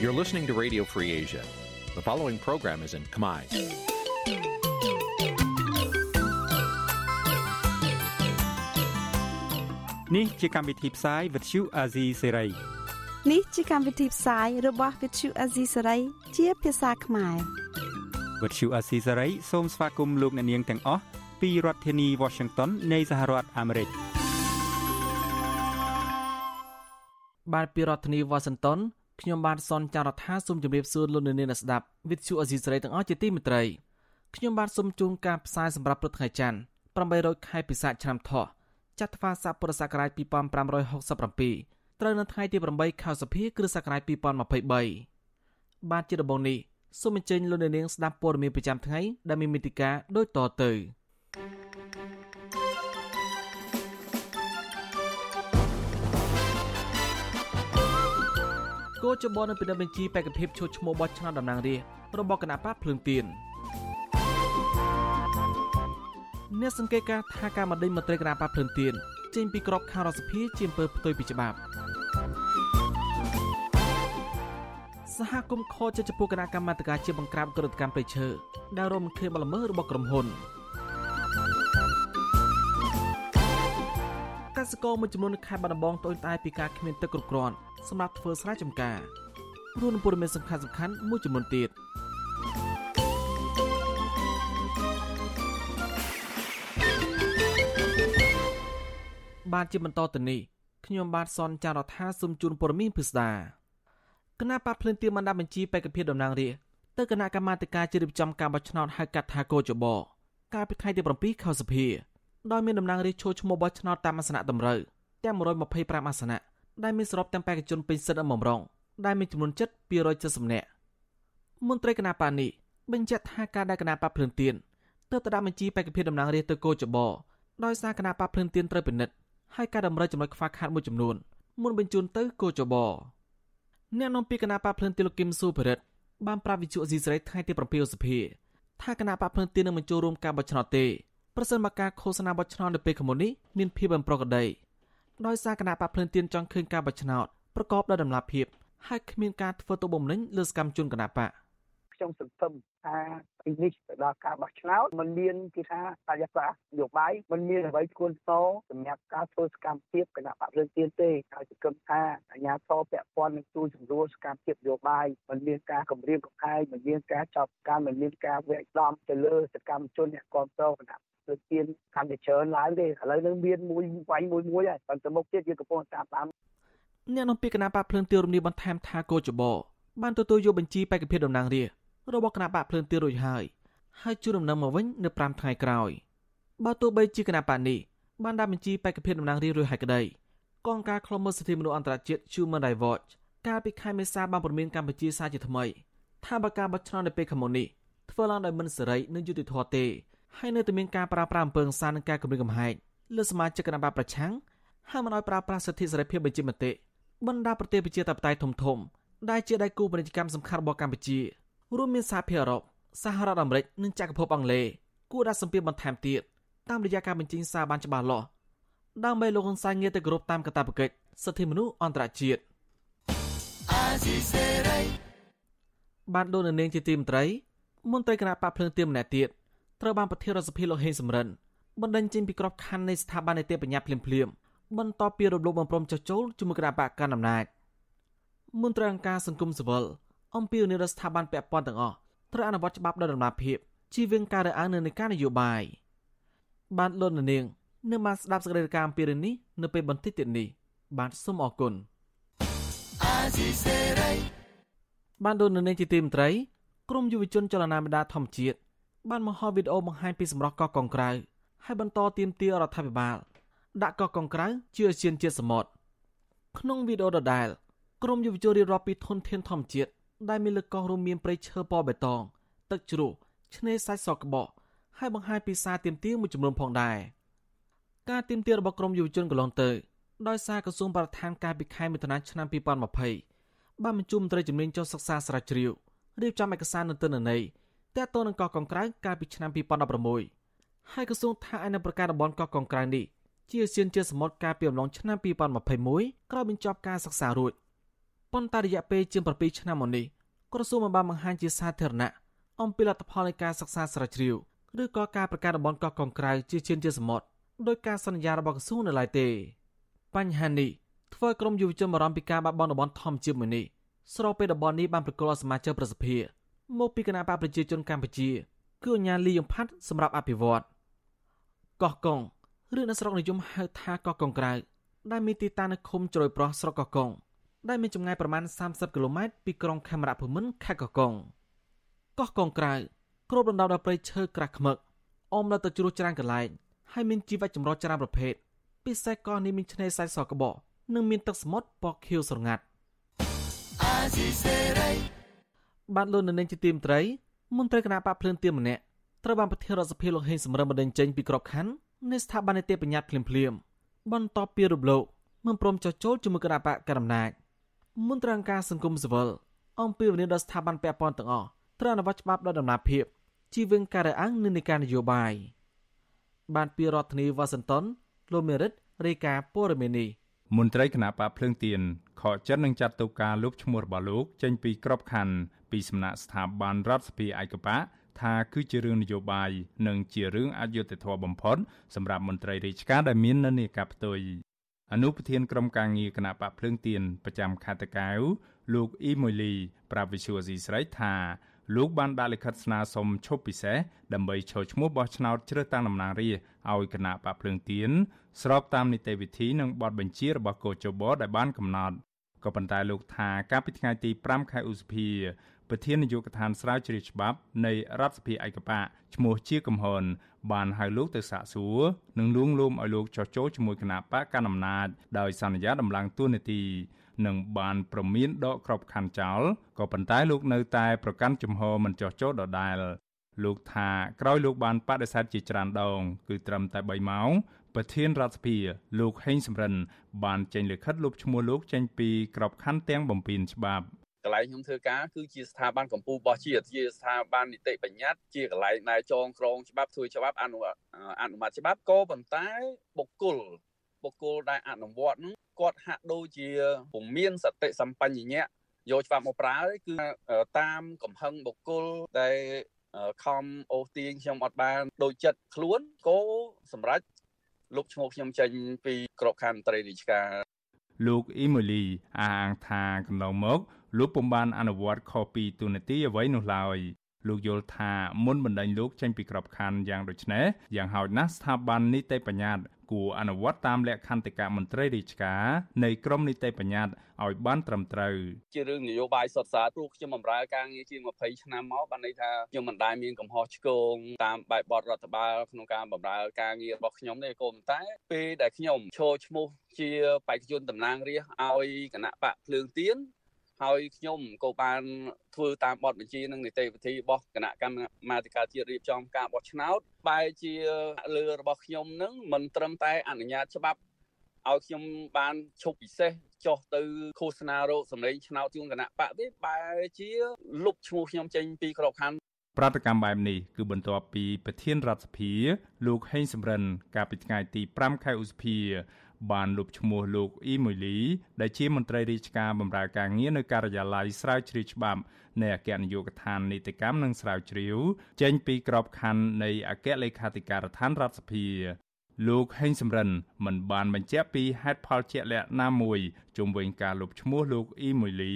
You're listening to Radio Free Asia. The following program is in Khmer. Nǐ chi càm bi tiệp xáy vệt chiu a zì sê ray នេះជាកម្មវិធីផ្សាយរបស់ Vithu Azisari ជាភាសាខ្មែរ វត្តឈូអាស៊ីសេរីសូមស្វាគមន៍លោកអ្នកនាងទាំងអស់ពីរដ្ឋធានី Washington នៃសហរដ្ឋអាមេរិកបាទពីរដ្ឋធានីវ៉ាស៊ីនតោនខ្ញុំបាទសនចាររថាសូមជម្រាបសួរលោកអ្នកនាងស្ដាប់វិទ្យុអេស៊ីសរ៉ៃទាំងអស់ជាទីមេត្រីខ្ញុំបាទសូមជូនការផ្សាយសម្រាប់ព្រឹកថ្ងៃច័ន្ទ800ខែពិសាខឆ្នាំថោះចត្វាស័កពុរសករាជ2567ត្រូវនៅថ្ងៃទី8ខែសីហាគ្រិស្តសករាជ2023បាទជាដំបូងនេះ សូមអញ្ជើញលោកអ្នកនាងស្ដាប់ព័ត៌មានប្រចាំថ្ងៃដែលមានមេតិការដូចតទៅគោចបនៅពិនិត្យបញ្ជីបេក្ខភាពឈោះឈ្មោះបោះឆ្នោតតំណាងរាស្ត្ររបស់គណៈបកភ្លើងទៀនអ្នកសង្កេតការថាការបណ្ដេញមន្ត្រីគណៈបកភ្លើងទៀនចេញពីក្របខ័ណ្ឌរដ្ឋសភាជាអំពើផ្ទុយពីច្បាប់ សហគមន៍ខជាចំពោះគណៈកម្មាធិការជាបង្ក្រាបក្រតកម្មប្រៃឈើដែលរំខានបលល្មើសរបស់ក្រុមហ៊ុនកសិករមួយចំនួននៅខេត្តបាត់ដំបងត្អូញត្អែពីការគ្មានទឹកគ្រប់គ្រាន់សម្រាប់ធ្វើស្រែចម្ការរួមនឹងព័ត៌មានសំខាន់សំខាន់មួយចំនួនទៀតបាទជាបន្តទៅនេះខ្ញុំបាទសនចាររថាសូមជូនព័ត៌មានពិស្ដា គណៈបកភ្លឿនទៀមបានដាក់បញ្ជីបេក្ខភាពតំណាងរាស្ត្រទៅគណៈកម្មាធិការជ្រៀបចំការបោះឆ្នោតហៅកាត់ថាកោចបកាលពីថ្ងៃទី7ខែសីហាដោយមានតំណាងរាស្ត្រចូលឈ្មោះបោះឆ្នោតតាមអាសនៈតម្រូវទាំង125អាសនៈដែលមានសរុបទាំងបេក្ខជនពេញសិទ្ធិអមរងដែលមានចំនួនជិត270នាក់មន្ត្រីគណៈបានេះបញ្ជាក់ថាការដែលគណៈបកភ្លឿនទៀនទើបទៅដាក់បញ្ជីបេក្ខភាពតំណាងរាស្ត្រទៅកោចបដោយសារគណៈបកភ្លឿនទៀនត្រូវពិនិត្យហើយការតម្រូវចំណុចខ្វះខាតមួយចំនួនមុនបញ្ជូនទៅកោចប អ្នកនាំពាក្យគណៈបកភ្លឿនទៀនលោកគឹមស៊ូភិរិតបានប្រាប់វិទ្យុអេស៊ីសរ៉ៃថ្ងៃទី7សីហាថាគណៈបកភ្លឿនទៀននឹងបញ្ចូលរួមការបោះឆ្នោតទេប្រសិនបើការឃោសនាបោះឆ្នោតនៅពេលខាងមុខនេះមានភាពអំប្រកដីដោយសារគណៈបកភ្លឿនទៀនចង់ឃើញការបោះឆ្នោតប្រកបដោយតម្លាភាពហើយគ្មានការធ្វើទុកបុកម្នេញលើសកម្មជនគណៈបក ខ្ញុំសង្ឃឹមថាពីនេះទៅដល់ការបោះឆ្នោតมันមានគេថាបរិយាកាសនយោបាយมันមានអ្វីគួរសសម្រាប់ការធ្វើសកម្មភាពគណៈបករឿងទៀនទេហើយសង្ឃឹមថាអាជ្ញាធរពាក់ព័ន្ធនឹងជួយសម្រួលសកម្មភាពនយោបាយมันមានការគម្រាមកំហែងมันមានការចោទប្រកាន់มันមានការវាយដំទៅលើសកម្មជនអ្នកគ្រប់គ្រងគណៈលើទៀនកាន់តែច្រើនឡើងទេឥឡូវនឹងមានមួយវាយមួយមួយហើយបន្តមុខទៀតយើងកំពុងតាមតាមអ្នកនាំពាក្យគណៈបកភ្លើងទៀនរំលាយបន្ថែមថាកោចបបានទទួលយកបញ្ជីបេក្ខភាពតំណាងរាស្ត្រ របស់គណៈបកភ្លើងទៀនរួចហើយហើយជួនដំណឹងមកវិញនៅ5ថ្ងៃក្រោយបើទោះបីជាគណៈបកនេះបានដាក់បញ្ជីបេក្ខភាពតំណាងរាស្ត្ររួចហើយក្តីកងការខ្លុំមើលសិទ្ធិមនុស្សអន្តរជាតិ Human Rights Watch កាលពីខែមេសាបានព្រមានកម្ពុជាសារជាថ្មីថាបើការបោះឆ្នោតនៅពេលខាងមុខនេះធ្វើឡើងដោយមិនសេរីនិងយុត្តិធម៌ទេហើយនៅតែមានការប្រើប្រាស់អំពើហិង្សានិងការគំរាមកំហែងលើសមាជិកគណៈបកប្រឆាំងហើយមិនឲ្យប្រើប្រាស់សិទ្ធិសេរីភាពបញ្ចេញមតិបណ្ដាប្រទេសប្រជាធិបតេយ្យធំធំដែលជាដៃគូពាណិជ្ជកម្មសំខាន់របស់កម្ពុជា រួមមានសហភាពអឺរ៉ុបសហរដ្ឋអាមេរិកនិងចក្រភពអង់គ្លេសគួរដាក់សម្ពាធបន្ថែមទៀតតាមរយៈការបញ្ចេញសារបានច្បាស់លាស់ដើម្បីលោកហ៊ុនសែនងាកទៅគោរពតាមកាតព្វកិច្ចសិទ្ធិមនុស្សអន្តរជាតិបានដូននាងជាទីមន្ត្រីមន្ត្រីគណៈបកភ្លើងទៀមម្នាក់ទៀតត្រូវបានប្រធានរដ្ឋសភាលោកហេងសំរិនបណ្ដឹងចេញពីក្របខ័ណ្ឌនៃស្ថាប័ននីតិបញ្ញត្តិភ្លាមភ្លាមបន្ទាប់ពីរំលោភបំរុងចោះចូលជាមួយគណៈបកកណ្ដាលអំណាចមន្ត្រីអង្គការសង្គមស៊ីវិល អំពីនិរដ្ឋស្ថាប័នពាក់ព័ន្ធទាំងអស់ត្រូវអនុវត្តច្បាប់ដោយដំណាភាពជីវៀងការរើសអើងនៅនៃការនយោបាយបានលន់នាងនៅបានស្ដាប់សេចក្តីរាយការណ៍អំពីរឿងនេះនៅពេលបន្តិចទៀតនេះបាទសូមអរគុណបានលន់នាងជាទីមន្ត្រីក្រមយុវជនចលនាមេដាធម្មជាតិបានបង្ហោះវីដេអូបង្ហាញពីសម្រស់កោះកុងក្រៅហើយបន្តទាមទាររដ្ឋាភិបាលដាក់កោះកុងក្រៅជាអាស៊ានជាតិសមុទ្រក្នុងវីដេអូដដែលក្រមយុវជនរៀបរាប់ពីធនធានធម្មជាតិ ដែលមានលើកោះរួមមានព្រៃឈើពណ៌បៃតងទឹកជ្រោះឆ្នេរសាច់សក្បកហើយបង្ហាញពីសារទៀមទាមួយចំនួនផងដែរការទៀមទារបស់ក្រមយុវជនកន្លងទៅដោយសារក្រសួងបរិស្ថានកាលពីខែមិថុនាឆ្នាំ2020បានបញ្ជូនមន្ត្រីជំនាញចុះសិក្សាស្រាវជ្រាវរៀបចំឯកសារនៅទិន្នន័យទាក់ទងនឹងកោះកុងក្រៅកាលពីឆ្នាំ2016ហើយក្រសួងថាឯនៅប្រកាសតំបន់កោះកុងក្រៅនេះជាសៀនជាសមុទ្រកាលពីអំឡុងឆ្នាំ2021ក្រោយបញ្ចប់ការសិក្សារួច ប៉ុន្តែរយៈពេលជាង7ឆ្នាំមកនេះក្រសួងមិនបានបង្ហាញជាសាធារណៈអំពីលទ្ធផលនៃការសិក្សាស្រាវជ្រាវឬក៏ការប្រកាសតំបន់កោះកុងក្រៅជាជាជាសមុទ្រដោយការសន្យារបស់ក្រសួងនៅឡើយទេ បញ្ហានេះធ្វើក្រុមយុវជនបារម្ភពីការបាត់បង់តំបន់ធម្មជាតិមួយនេះស្របពេលតំបន់នេះបានប្រកល់សមាជិកប្រសិទ្ធិមកពីគណៈបកប្រជាជនកម្ពុជា គឺអញ្ញាលីយំផាត់សម្រាប់អភិវឌ្ឍកោះកុងឬនៅស្រុកនិយមហៅថាកោះកុងក្រៅដែលមានទីតាំងនៅឃុំជ្រោយប្រោះស្រុកកោះកុង ដែលមានចម្ងាយប្រមាណ30គីឡូម៉ែត្រពីក្រុងខេមរៈភូមិន្ទខេត្តកោះកុងកោះកុងក្រៅគ្របដណ្ដប់ដោយព្រៃឈើក្រាស់ខ្មឹកអមនៅទៅជ្រោះច្រើនកន្លែងហើយមានជីវៈចម្រុះច្រើនប្រភេទពិសេសកោះនេះមានឆ្នេរខ្សាច់សក្បកនិងមានទឹកសមុទ្រពណ៌ខៀវស្រងាត់បានលោកនៅនឹងជាទីមត្រីមន្ត្រីគណៈបកភ្លើនទៀមម្នាក់ត្រូវបានប្រធានរដ្ឋសភាលោកហេងសំរឹមបណ្ដឹងចេញពីក្របខ័ណ្ឌនៃស្ថាប័ននីតិបញ្ញត្តិភ្លាមភ្លាមបន្ទាប់ពីរំលោភមិនព្រមចោះចូលជាមួយគណៈបកកណ្ដាលអំណាច មន្ត្រីអង្គការសង្គមស៊ីវិលអំពីវិនិយោគដល់ស្ថាប័នពាក់ព័ន្ធទាំងអស់ត្រូវអនុវត្តច្បាប់ដោយដំណាភាពជីវឹងការរើអង្គនិងនៃការនយោបាយបានពីរដ្ឋធានីវ៉ាស៊ីនតោនលោកមេរិតរាយការណ៍ព័ត៌មាននេះមន្ត្រីគណៈបកភ្លើងទៀនខកចិត្តនឹងចាត់ទុកការលុបឈ្មោះរបស់លោកចេញពីក្របខ័ណ្ឌពីសំណាក់ស្ថាប័នរដ្ឋសភាឯកបកថាគឺជារឿងនយោបាយនិងជារឿងអយុត្តិធម៌បំផុតសម្រាប់មន្ត្រីរាជការដែលមាននិន្នាការផ្ទុយ អនុប្រធានក្រុមការងារគណៈបកភ្លើងទៀនប្រចាំខេត្តតកៅលោកអ៊ីម៉ូលីប្រាប់វិសុវស៊ីស្រីថាលោកបានដាក់លិខិតស្នើសុំឈប់ពិសេសដើម្បីចូលឈ្មោះបោះឆ្នោតជ្រើសតាំងតំណាងរាស្ត្រឲ្យគណៈបកភ្លើងទៀនស្របតាមនីតិវិធីនិងបទបញ្ជារបស់កោជបដែលបានកំណត់ក៏ប៉ុន្តែលោកថាកាលពីថ្ងៃទី5ខែឧសភា ប្រធាននាយកដ្ឋានស្រាវជ្រាវច្បាប់នៃរដ្ឋសភាឯកបកឈ្មោះជាកំហនបានហៅលោកទៅសាកសួរនិងលួងលោមឲ្យលោកចោះចូលជាមួយគណៈបកកណ្ដាលអំណាចដោយសន្យាដំឡើងទួនាទីនិងបានប្រមានដកក្របខ័ណ្ឌចោលក៏ប៉ុន្តែលោកនៅតែប្រកាន់ជំហរមិនចោះចូលដដែលលោកថាក្រោយលោកបានបដិសេធជាច្រើនដង គឺត្រឹមតែ3ម៉ោងប្រធានរដ្ឋសភាលោកហេងសំរិន បានចេញលិខិតលុបឈ្មោះលោកចេញពីក្របខ័ណ្ឌទាំងបំពេញច្បាប់ កន្លែងខ្ញុំធ្វើការគឺជាស្ថាប័នកម្ពុជារបស់ជាតិជាស្ថាប័ននីតិបញ្ញត្តិជាកន្លែងដែលចងក្រងច្បាប់ធ្វើច្បាប់អនុអនុម័តច្បាប់ក៏ប៉ុន្តែបុគ្គលបុគ្គលដែលអនុវត្តនោះគាត់ហាក់ដូចជាពុំមានសតិសម្បញ្ញៈយកច្បាប់មកប្រើគឺតាមកំហឹងបុគ្គលដែលខំអូសទាញខ្ញុំអត់បានដូចចិត្តខ្លួនក៏សម្រាប់លុបឈ្មោះខ្ញុំចេញពីក្របខ័ណ្ឌត្រីរាជការលោកអ៊ីម៉ូលីអះអាងថាកន្លងមក លោកពុំបានអនុវត្តខុសពីទូនាទីអ្វីនោះឡើយលោកយល់ថាមុនបណ្ដេញលោកចេញពីក្របខ័ណ្ឌយ៉ាងដូចនេះយ៉ាងហោចណាស់ស្ថាប័ននីតិបញ្ញត្តិគួរអនុវត្តតាមលក្ខន្តិកៈមន្ត្រីរាជការនៃក្រមនីតិបញ្ញត្តិឲ្យបានត្រឹមត្រូវជារឿងនយោបាយសុទ្ធសាធព្រោះខ្ញុំបម្រើការងារជាង20ឆ្នាំមកបានន័យថាខ្ញុំមិនដែលមានកំហុសឆ្គងតាមបែបបទរដ្ឋបាលក្នុងការបម្រើការងាររបស់ខ្ញុំទេក៏ប៉ុន្តែពេលដែលខ្ញុំឈរឈ្មោះជាបេក្ខជនតំណាងរាស្ត្រឲ្យគណៈបកភ្លើងទៀន ហើយខ្ញុំក៏បានធ្វើតាមបទបញ្ជានិងនីតិវិធីរបស់គណៈកម្មាធិការជាតិរៀបចំការបោះឆ្នោតបែរជាលើរបស់ខ្ញុំនឹងមិនត្រឹមតែអនុញ្ញាតច្បាប់ឲ្យខ្ញុំបានឈប់ពិសេសចុះទៅឃោសនារោគសម្លេងឆ្នោតជូនគណៈបកទេបែរជាលុបឈ្មោះខ្ញុំចេញពីក្របខ័ណ្ឌប្រតិកម្មបែបនេះគឺបន្ទាប់ពីប្រធានរដ្ឋសភា លោកហេងសំរិនកាលពីថ្ងៃទី5ខែឧសភា បានលុបឈ្មោះលោកអ៊ីម៉ូលីដែលជាមន្ត្រីរាជការបម្រើការងារនៅការិយាល័យស្រាវជ្រាវច្បាប់នៃអគ្គនាយកដ្ឋាននីតិកម្មនិងស្រាវជ្រាវចេញពីក្របខ័ណ្ឌនៃអគ្គលេខាធិការដ្ឋានរដ្ឋសភាលោកហេងសំរិនមិនបានបញ្ជាក់ពីហេតុផលជាក់លាក់ណាមួយជុំវិញការលុបឈ្មោះលោកអ៊ីម៉ូលី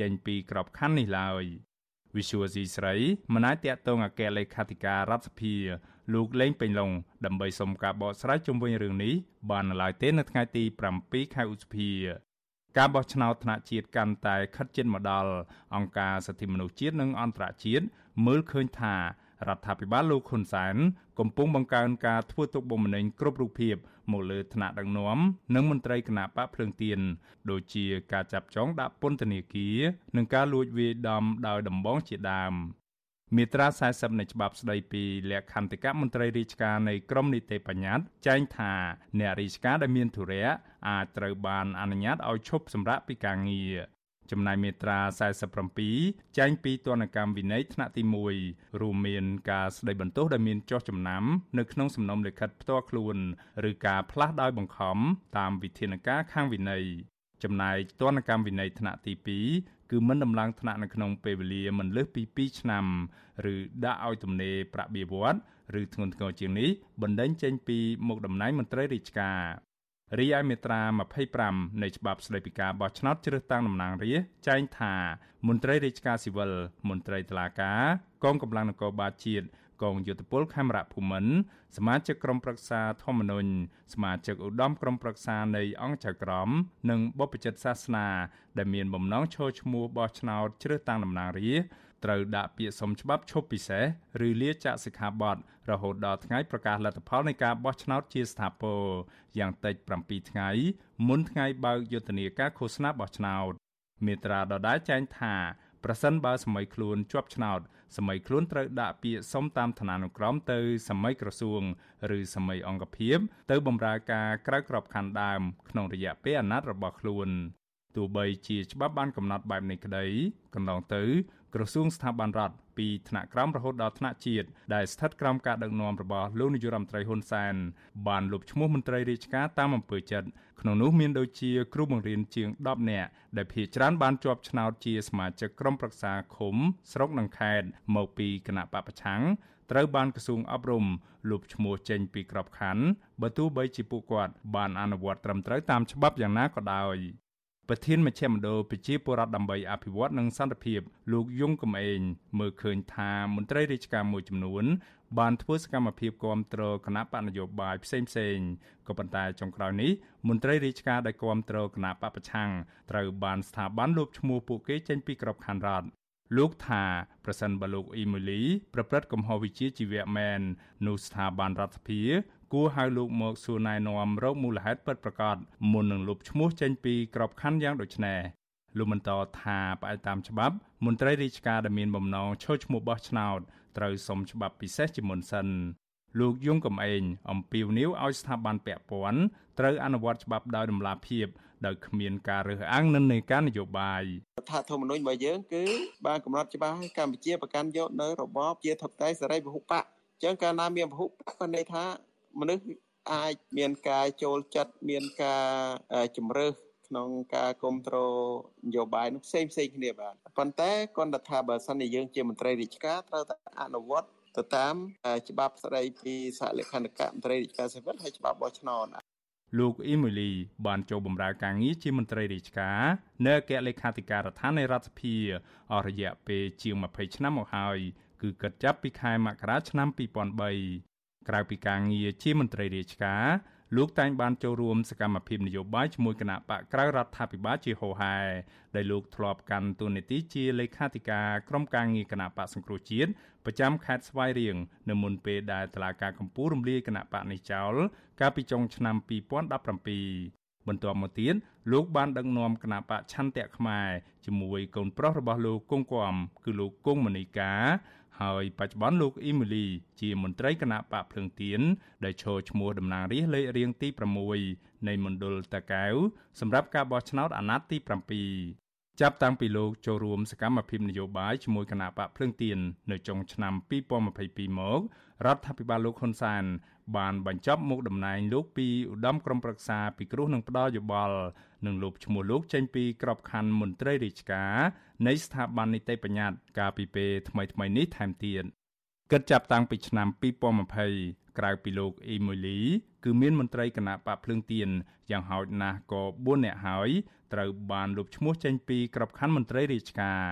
ចេញពីក្របខ័ណ្ឌនេះឡើយវិសុវស៊ីស្រីមិនអាចតាក់ទងអគ្គលេខាធិការរដ្ឋសភា លោកលេងពេញឡុងដើម្បីសុំការបកស្រាយជុំវិញរឿងនេះបាននៅឡើយទេនៅថ្ងៃទី7ខែឧសភាការបោះឆ្នោតថ្នាក់ជាតិកាន់តែខិតជិតមកដល់អង្គការសិទ្ធិមនុស្សជាតិនិងអន្តរជាតិមើលឃើញថារដ្ឋាភិបាលលោកហ៊ុនសែនកំពុងបង្កើនការធ្វើទុកបុកម្នេញគ្រប់រូបភាពមកលើថ្នាក់ដឹកនាំនិងមន្ត្រីគណៈបកភ្លើងទៀនដូចជាការចាប់ចងដាក់ពន្ធនាគារនិងការលួចវាយដំដោយដំបងជាដើម មាត្រា40នៃច្បាប់ស្តីពីលក្ខន្តិកៈមន្ត្រីរាជការនៃក្រមនីតិបញ្ញត្តិចែងថាអ្នករាជការដែលមានធុរៈអាចត្រូវបានអនុញ្ញាតឲ្យឈប់សម្រាកពីការងារចំណែកមាត្រា47ចែងពីទណ្ឌកម្មវិន័យថ្នាក់ទី1រួមមានការស្ដីបន្ទោសដែលមានចោះចំណាំនៅក្នុងសំណុំលិខិតផ្ទាល់ខ្លួនឬការផ្លាស់ដោយបង្ខំតាមវិធានការខាងវិន័យចំណែកទណ្ឌកម្មវិន័យថ្នាក់ទី2 គឺមិនដំឡើងថ្នាក់នៅក្នុងពេលវេលាមិនលើសពី2ឆ្នាំឬដាក់ឲ្យទំនេរប្រាក់បៀវត្សឬធ្ងន់ធ្ងរជាងនេះបណ្តេញចេញពីមុខតំណែងមន្ត្រីរាជការរីឯមាត្រា25នៃច្បាប់ស្តីពីការបោះឆ្នោតជ្រើសតាំងតំណាងរាស្ត្រចែងថាមន្ត្រីរាជការស៊ីវិលមន្ត្រីតុលាការកងកម្លាំងនគរបាលជាតិ កងយោធពលខេមរៈភូមិន្ទសមាជិកក្រុមប្រឹក្សាធម្មនុញ្ញសមាជិកឧត្តមក្រុមប្រឹក្សានៃអង្គចៅក្រម និងបុព្វជិតសាសនា ដែលមានបំណងឈរឈ្មោះបោះឆ្នោតជ្រើសតាំងតំណាងរាស្ត្រត្រូវដាក់ពាក្យសុំច្បាប់ឈប់ពិសេសឬលាចាកសិក្ខាបទរហូតដល់ថ្ងៃប្រកាសលទ្ធផលនៃការបោះឆ្នោតជាស្ថាពរយ៉ាងតិច7ថ្ងៃមុនថ្ងៃបើកយុទ្ធនាការឃោសនាបោះឆ្នោតមេត្រាដដែលចែងថា ប្រសិនបើសម័យខ្លួនជាប់ឆ្នោតសម័យខ្លួនត្រូវដាក់ពាក្យសុំតាមឋានានុក្រមទៅសម័យក្រសួង ឬសម័យអង្គភាព ទៅបម្រើការក្រៅក្របខ័ណ្ឌដើមក្នុងរយៈពេលអាណត្តិរបស់ខ្លួនទោះបីជាច្បាប់បានកំណត់បែបនេះក្តីកន្លងទៅ ក្រសួងស្ថាប័នរដ្ឋ ពីថ្នាក់ក្រោមរហូតដល់ថ្នាក់ជាតិដែលស្ថិតក្រោមការដឹកនាំរបស់លោកនាយរដ្ឋមន្ត្រីហ៊ុនសែនបានលុបឈ្មោះមន្ត្រីរាជការតាមអំពើចិត្តក្នុងនោះមានដូចជាគ្រូបង្រៀនជាង10នាក់ដែលភ ieck ច្រើនបានជាប់ឆ្នោតជាសមាជិកក្រុមប្រឹក្សាឃុំស្រុកនិងខេត្តមកពីគណៈបពប្រឆាំងត្រូវបានក្រសួងអប់រំលុបឈ្មោះចេញពីក្របខ័ណ្ឌបើទោះបីជាពួកគាត់បានអនុវត្តត្រឹមត្រូវតាមច្បាប់យ៉ាងណាក៏ដោយ ប្រធានមជ្ឈមណ្ឌលប្រជាពលរដ្ឋដើម្បីអភិវឌ្ឍនិងសន្តិភាពលោកយងកំឯងមើលឃើញថាមន្ត្រីរាជការមួយចំនួន បានធ្វើសកម្មភាពគ្រប់គ្រងគណៈបកនយោបាយផ្សេងផ្សេងក៏ប៉ុន្តែចុងក្រោយនេះមន្ត្រីរាជការដែលគ្រប់គ្រងគណៈបកប្រឆាំងត្រូវបានស្ថាប័នលុបឈ្មោះពួកគេចេញពីក្របខ័ណ្ឌរដ្ឋលោកថាប្រសិនបើលោកអ៊ីម៉ូលីប្រព្រឹត្តកំហុសវិជ្ជាជីវៈមែននោះស្ថាប័នរដ្ឋាភិបាល គួរហៅលោកមកសួរណែនាំរកមូលហេតុពិតប្រាកដមុននឹងលុបឈ្មោះចេញពីក្របខ័ណ្ឌយ៉ាងដូចនេះលោកបន្តថាផ្អែកតាមច្បាប់មន្ត្រីរាជការដែលមានបំណងឈរឈ្មោះបោះឆ្នោតត្រូវសុំច្បាប់ពិសេសជាមុនសិនលោកយងកំឯងអំពាវនាវឲ្យស្ថាប័នពាក់ព័ន្ធត្រូវអនុវត្តច្បាប់ដោយតម្លាភាពដោយគ្មានការរើសអើងនិន្នាការនយោបាយរដ្ឋធម្មនុញ្ញរបស់យើងគឺបានកំណត់ច្បាស់ឲ្យកម្ពុជាប្រកាន់យកនៅរបបជាធិបតេយ្យសេរីពហុបកអញ្ចឹងកាលណាមានពហុបកក៏ន័យថា មនុស្សអាចមានការចូលចិត្តមានការជំរើសក្នុងការគ្រប់គ្រងនយោបាយនោះផ្សេងផ្សេងគ្នាបាទប៉ុន្តែគាត់ថាបើសិនជាយើងជាមន្ត្រីរាជការត្រូវតែអនុវត្តទៅតាមច្បាប់ស្តីពីសហលក្ខន្តិកៈមន្ត្រីរាជការស៊ីវិលហើយច្បាប់បោះឆ្នោតលោកអ៊ីមូលីបានចូលបម្រើការងារជាមន្ត្រីរាជការនៅអគ្គលេខាធិការដ្ឋាននៃរដ្ឋសភាអស់រយៈពេលជាង20ឆ្នាំមកហើយគឺគិតចាប់ពីខែមករាឆ្នាំ2003 ក្រៅពីការងារជាមន្ត្រីរាជការលោកតែងបានចូលរួមសកម្មភាពនយោបាយជាមួយគណៈបកក្រៅរដ្ឋាភិបាលជាហូហែដែលលោកធ្លាប់កាន់តួនាទីជាលេខាធិការក្រុមការងារគណៈបកសង្គ្រោះជាតិប្រចាំខេត្តស្វាយរៀងនៅមុនពេលដែលតឡាការកម្ពុជារំលាយគណៈបកនេះចោលកាលពីចុងឆ្នាំ2017បន្ទាប់មកទៀតលោកបានដឹកនាំគណៈបកឆន្ទៈខ្មែរជាមួយកូនប្រុសរបស់លោកគង់គំគឺលោកគង់មនីកា ហើយបច្ចុប្បន្នលោកអ៊ីមូលីជាមន្ត្រីគណៈបកភ្លើងទៀនដែលឈរឈ្មោះតំណាងរាស្ត្រលេខរៀងទី6នៃមណ្ឌលតាកែវសម្រាប់ការបោះឆ្នោតអាណត្តិទី7ចាប់តាំងពីលោកចូលរួមសកម្មភាពនយោបាយជាមួយគណៈបកភ្លើងទៀននៅចុងឆ្នាំ2022មករដ្ឋាភិបាលលោកហ៊ុនសែនបានបញ្ចប់មុខតំណែងលោកពីឧត្តមក្រុមប្រឹក្សាពិគ្រោះនឹងផ្ដល់យោបល់ និងលុបឈ្មោះលោកចេញពីក្របខ័ណ្ឌមន្ត្រីរាជការនៃស្ថាប័ននីតិបញ្ញត្តិកាលពីពេលថ្មីៗនេះថែមទៀតគិតចាប់តាំងពីឆ្នាំ2020ក្រៅពីលោកអ៊ីម៉ូលី គឺមានមន្ត្រីគណៈបកភ្លើងទៀនយ៉ាងហោចណាស់ក៏4នាក់ហើយត្រូវបានលុបឈ្មោះចេញពីក្របខ័ណ្ឌមន្ត្រីរាជការ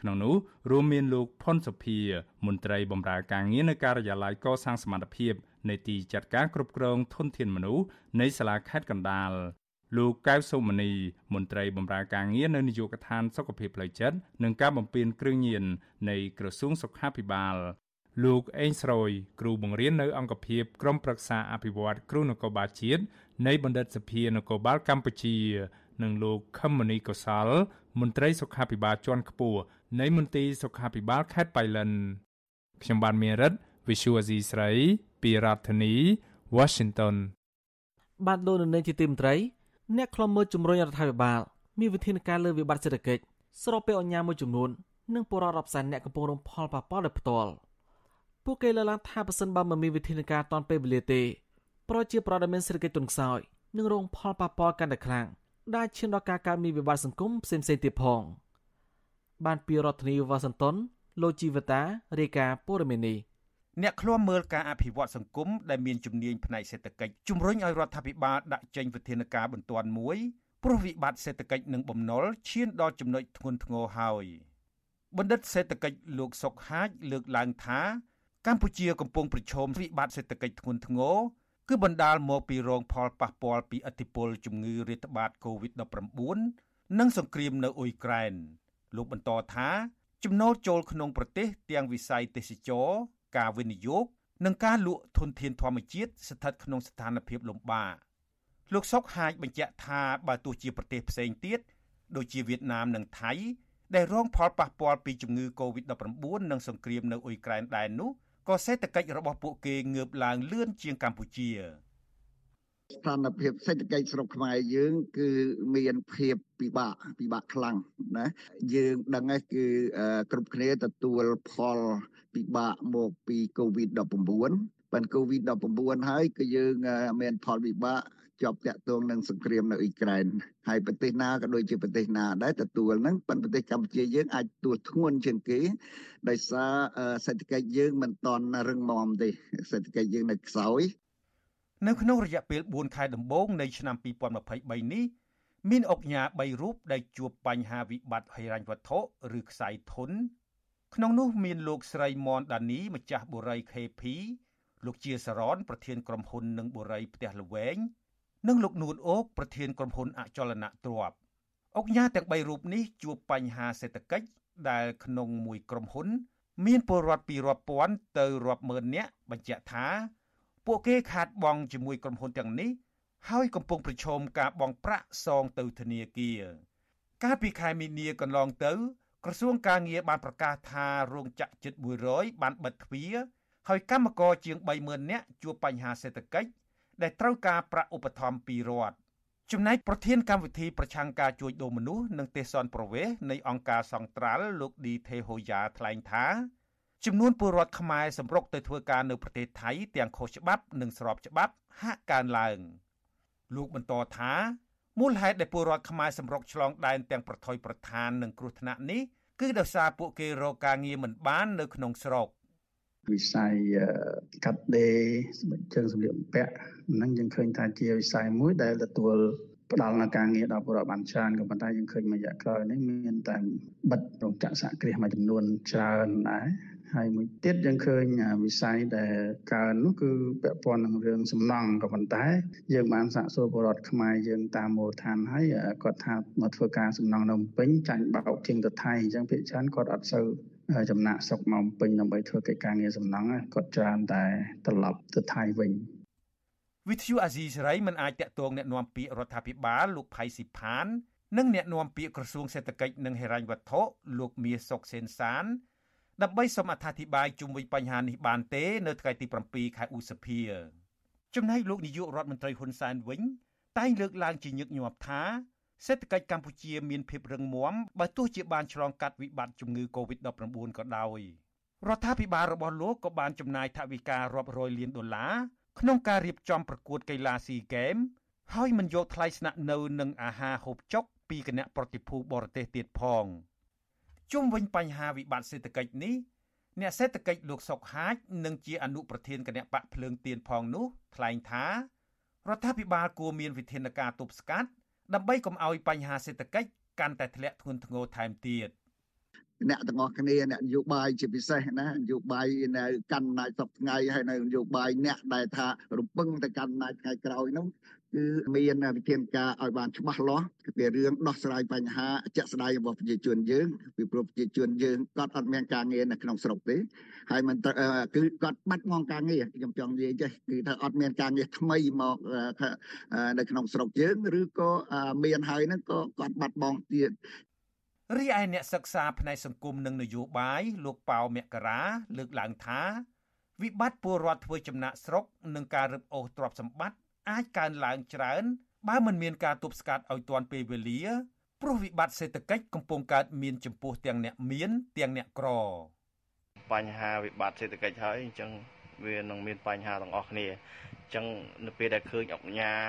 ក្នុងនោះរួមមានលោកផុនសុភាមន្ត្រីបម្រើការងារនៅការិយាល័យកសាងសមត្ថភាពនៃទីចាត់ការគ្រប់គ្រងធនធានមនុស្សនៃសាលាខេត្តកណ្ដាល លោកកៅសុមនីមន្ត្រីបម្រើការងារនៅនាយកដ្ឋានសុខភាពផ្លូវចិត្តនិងការបំពេញគ្រឿងញៀននៃក្រសួងសុខាភិបាល លោកអេងស្រួយគ្រូបង្រៀននៅអង្គភាពក្រមប្រឹក្សាអភិវឌ្ឍគ្រូនគរបាលជាតិនៃបណ្ឌិតសភានគរបាលកម្ពុជានិងលោកខឹមមនីកុសល មន្ត្រីសុខាភិបាលជាន់ខ្ពស់នៃមន្ទីរសុខាភិបាលខេត្តបៃលិនខ្ញុំបានមានរិទ្ធ Visual Asia ស្រីពីរដ្ឋធានី Washington បាទលោកនៅនាងជាទីមន្ត្រី អ្នកខ្លំមើលជំរុញរដ្ឋាភិបាលមានវិធានការលើវិបត្តិសេដ្ឋកិច្ចស្របពេលអញ្ញាមួយចំនួននិងពលរដ្ឋរាប់សែនអ្នកកំពុងរងផលប៉ះពាល់ដោយផ្ទាល់ពួកគេលើកឡើងថាប្រសិនបើមិនមានវិធានការតាន់ពេលវេលាទេប្រជាប្រដ្ឋដែលមានសេដ្ឋកិច្ចទន់ខ្សោយនឹងរងផលប៉ះពាល់កាន់តែខ្លាំងដែលឈានដល់ការកើតមានវិបត្តិសង្គមផ្សេងៗទៀតផង បានពីរដ្ឋធានីវ៉ាស៊ីនតោនលោកជីវតារាយការណ៍ព័ត៌មាននេះ អ្នកឃ្លាំមើលការអភិវឌ្ឍសង្គមដែលមានជំនាញផ្នែកសេដ្ឋកិច្ចជំរុញឲ្យរដ្ឋាភិបាលដាក់ចេញវិធានការបន្ទាន់មួយព្រោះវិបត្តិសេដ្ឋកិច្ចនិងបំណុលឈានដល់ចំណុចធ្ងន់ធ្ងរហើយបណ្ឌិតសេដ្ឋកិច្ចលោកសុកហាជលើកឡើងថាកម្ពុជាកំពុងប្រឈមវិបត្តិសេដ្ឋកិច្ចធ្ងន់ធ្ងរគឺបណ្ដាលមកពីរងផលប៉ះពាល់ពីឥទ្ធិពលជំងឺរាតត្បាត COVID-19 និងសង្គ្រាមនៅអ៊ុយក្រែនលោកបន្តថាចំណូលចូលក្នុងប្រទេសទាំងវិស័យទេសចរ ការវិនិយោគនិងការលក់ធនធានធម្មជាតិស្ថិតក្នុងស្ថានភាពលំបាកលោកសុកហាជបញ្ជាក់ថាបើទោះជាប្រទេសផ្សេងទៀតដូចជាវៀតណាមនិងថៃដែលរងផលប៉ះពាល់ពីជំងឺ Covid-19 និងសង្គ្រាមនៅអ៊ុយក្រែនដែរនោះក៏សេដ្ឋកិច្ចរបស់ពួកគេងើបឡើងលឿនជាងកម្ពុជា ស្ថានភាពសេដ្ឋកិច្ចស្រុកខ្មែរយើង គឺមានភាពពិបាកពិបាកខ្លាំងណាយើងដឹងហើយគឺគ្រប់គ្នាទទួលផលពិបាកមកពី COVID-19 បាន COVID-19 ហើយគឺយើងមានផលវិបាកជាប់តាក់ទងនឹងសង្គ្រាមនៅអ៊ុយក្រែនហើយប្រទេសណាក៏ដូចជាប្រទេសណាដែរទទួលហ្នឹងប៉ុន្តែប្រទេសកម្ពុជាយើងអាចទទួលធ្ងន់ជាងគេដោយសារសេដ្ឋកិច្ចយើងមិនតន់រឹងមាំទេសេដ្ឋកិច្ចយើងនៅខ្សោយ នៅក្នុងរយៈពេល4ខែដំបូងនៃឆ្នាំ2023នេះមានអុកញ៉ា3រូបដែលជួបបញ្ហាវិបត្តិហិរញ្ញវត្ថុឬខ្សែធន ក្នុងនោះមានលោកស្រីមនដានីម្ចាស់បុរី KP លោកជាសរនប្រធានក្រុមហ៊ុននឹងបុរីផ្ទះល្វែងនិងលោកនួនអូកប្រធានក្រុមហ៊ុនអចលនៈទ្រព្យអុកញ៉ាទាំង3រូបនេះជួបបញ្ហាសេដ្ឋកិច្ចដែលក្នុងមួយក្រុមហ៊ុន មានពលរដ្ឋពីរាប់ពាន់ទៅរាប់ម៉ឺននាក់បញ្ជាក់ថា ពួកគេខាតបង់ជាមួយក្រុមហ៊ុនទាំងនេះហើយកំពុងប្រឈមការបង់ប្រាក់សងទៅធនាគារកាលពីខែមីនាកន្លងទៅ ក្រសួងការងារបានប្រកាសថារោងចក្រជិត100បានបិទទ្វារហើយកម្មករជាង30000នាក់ជួបបញ្ហាសេដ្ឋកិច្ចដែលត្រូវការប្រាក់ឧបត្ថម្ភពីរដ្ឋចំណែកប្រធានកម្មវិធីប្រឆាំងការជួញដូរមនុស្សនិងទេសនប្រវេសនៃអង្គការសង្ត្រាល់លោកឌីថេហូយ៉ាថ្លែងថា ចំនួនពលរដ្ឋខ្មែរសម្រុកទៅធ្វើការនៅប្រទេសថៃទាំងខុសច្បាប់និងស្របច្បាប់ហាក់កើនឡើងលោកបន្តថាមូលហេតុដែលពលរដ្ឋខ្មែរសម្រុកឆ្លងដែនទាំងប្រថុយប្រឋាននិងគ្រោះថ្នាក់នេះគឺដោយសារពួកគេរកការងារមិនបាននៅក្នុងស្រុកវិស័យកាត់ដេរសម្រាប់ជើងសម្លៀកបំពាក់ហ្នឹងយើងឃើញថាជាវិស័យមួយដែលទទួលផ្ដល់នៅការងារដល់ពលរដ្ឋបានច្រើនក៏ប៉ុន្តែយើងឃើញមួយរយៈក្រោយនេះមានតែបិទរោងចក្រសហគ្រាសមួយចំនួនច្រើនដែរ ហើយមួយទៀតយើងឃើញវិស័យដែលកើននោះគឺពាក់ព័ន្ធនឹងរឿងសំណង់ក៏ប៉ុន្តែយើងបានសាកសួរពលរដ្ឋខ្មែរយើងតាមមូលដ្ឋានហើយគាត់ថាមកធ្វើការសំណង់នៅភ្នំពេញចាញ់បោកជាងទៅថៃអញ្ចឹងភាគច្រើនគាត់អត់សូវចំណាក់ស្រុកមកពេញដើម្បីធ្វើកិច្ចការងារសំណង់គាត់ច្រើនតែត្រឡប់ទៅថៃវិញវិទ្យុអាស៊ីសេរីមិនអាចតាក់ទងแนะនាំពាក្យរដ្ឋាភិបាលលោកផៃស៊ីផាននិងแนะនាំពាក្យក្រសួងសេដ្ឋកិច្ចនិងហិរញ្ញវត្ថុលោកមាសសុកសេនសាន ដើម្បីសូមអត្ថាធិប្បាយជុំវិញបញ្ហានេះបានទេ នៅថ្ងៃទី7ខែឧសភាចំណែកលោកនាយករដ្ឋមន្ត្រីហ៊ុនសែនវិញ តែងលើកឡើងជាញឹកញាប់ថាសេដ្ឋកិច្ចកម្ពុជាមានភាពរឹងមាំបើទោះជាបានឆ្លងកាត់វិបត្តិជំងឺ Covid-19 ក៏ដោយរដ្ឋាភិបាលរបស់លោកក៏បានចំណាយថវិការាប់រយលានដុល្លារក្នុងការរៀបចំប្រកួតកីឡាស៊ីហ្គេមហើយមិនយកថ្លៃស្នាក់នៅនិងអាហារហូបចុកពីគណៈប្រតិភូបរទេសទៀតផង ជុំវិញបញ្ហាវិបត្តិសេដ្ឋកិច្ចនេះអ្នកសេដ្ឋកិច្ចលោកសុកហាជនិងជាអនុប្រធានគណៈបកភ្លើងទៀនផងនោះថ្លែងថារដ្ឋាភិបាលគួរមានវិធានការទប់ស្កាត់ដើម្បីកុំឲ្យបញ្ហាសេដ្ឋកិច្ចកាន់តែធ្លាក់ធ្ងន់ធ្ងរថែមទៀតអ្នកទាំងអស់គ្នាអ្នកនយោបាយជាពិសេសណានយោបាយនៅកាន់អំណាចសពថ្ងៃហើយនៅនយោបាយអ្នកដែលថារំពឹងទៅកាន់អំណាចថ្ងៃក្រោយនោះ គឺមានវិធានការឲ្យបានច្បាស់លាស់ពីរឿងដោះស្រាយបញ្ហាជាក់ស្ដែងរបស់ប្រជាជនយើងពីព្រោះប្រជាជនយើងគាត់អត់មានការងារនៅក្នុងស្រុកទេហើយមិនគឺគាត់បាត់បង់ការងារខ្ញុំចង់និយាយចេះគឺថាអត់មានការងារថ្មីមកនៅក្នុងស្រុកយើងឬក៏មានហើយហ្នឹងក៏គាត់បាត់បង់ទៀតរីឯអ្នកសិក្សាផ្នែកសង្គមនិងនយោបាយលោកប៉ៅមករាលើកឡើងថាវិបត្តិពលរដ្ឋធ្វើចំណាក់ស្រុកនិងការរឹបអូសទ្រព្យសម្បត្តិ អាចកើនឡើងច្រើន បើមិនមានការទប់ស្កាត់ឲ្យទាន់ពេលវេលាព្រោះវិបត្តិសេដ្ឋកិច្ចកំពុងកើតមានចំពោះទាំងអ្នកមានទាំងអ្នកក្របញ្ហាវិបត្តិសេដ្ឋកិច្ចហើយអញ្ចឹងវានឹងមានបញ្ហាទាំងអស់គ្នាអញ្ចឹងនៅពេលដែលឃើញអង្គការ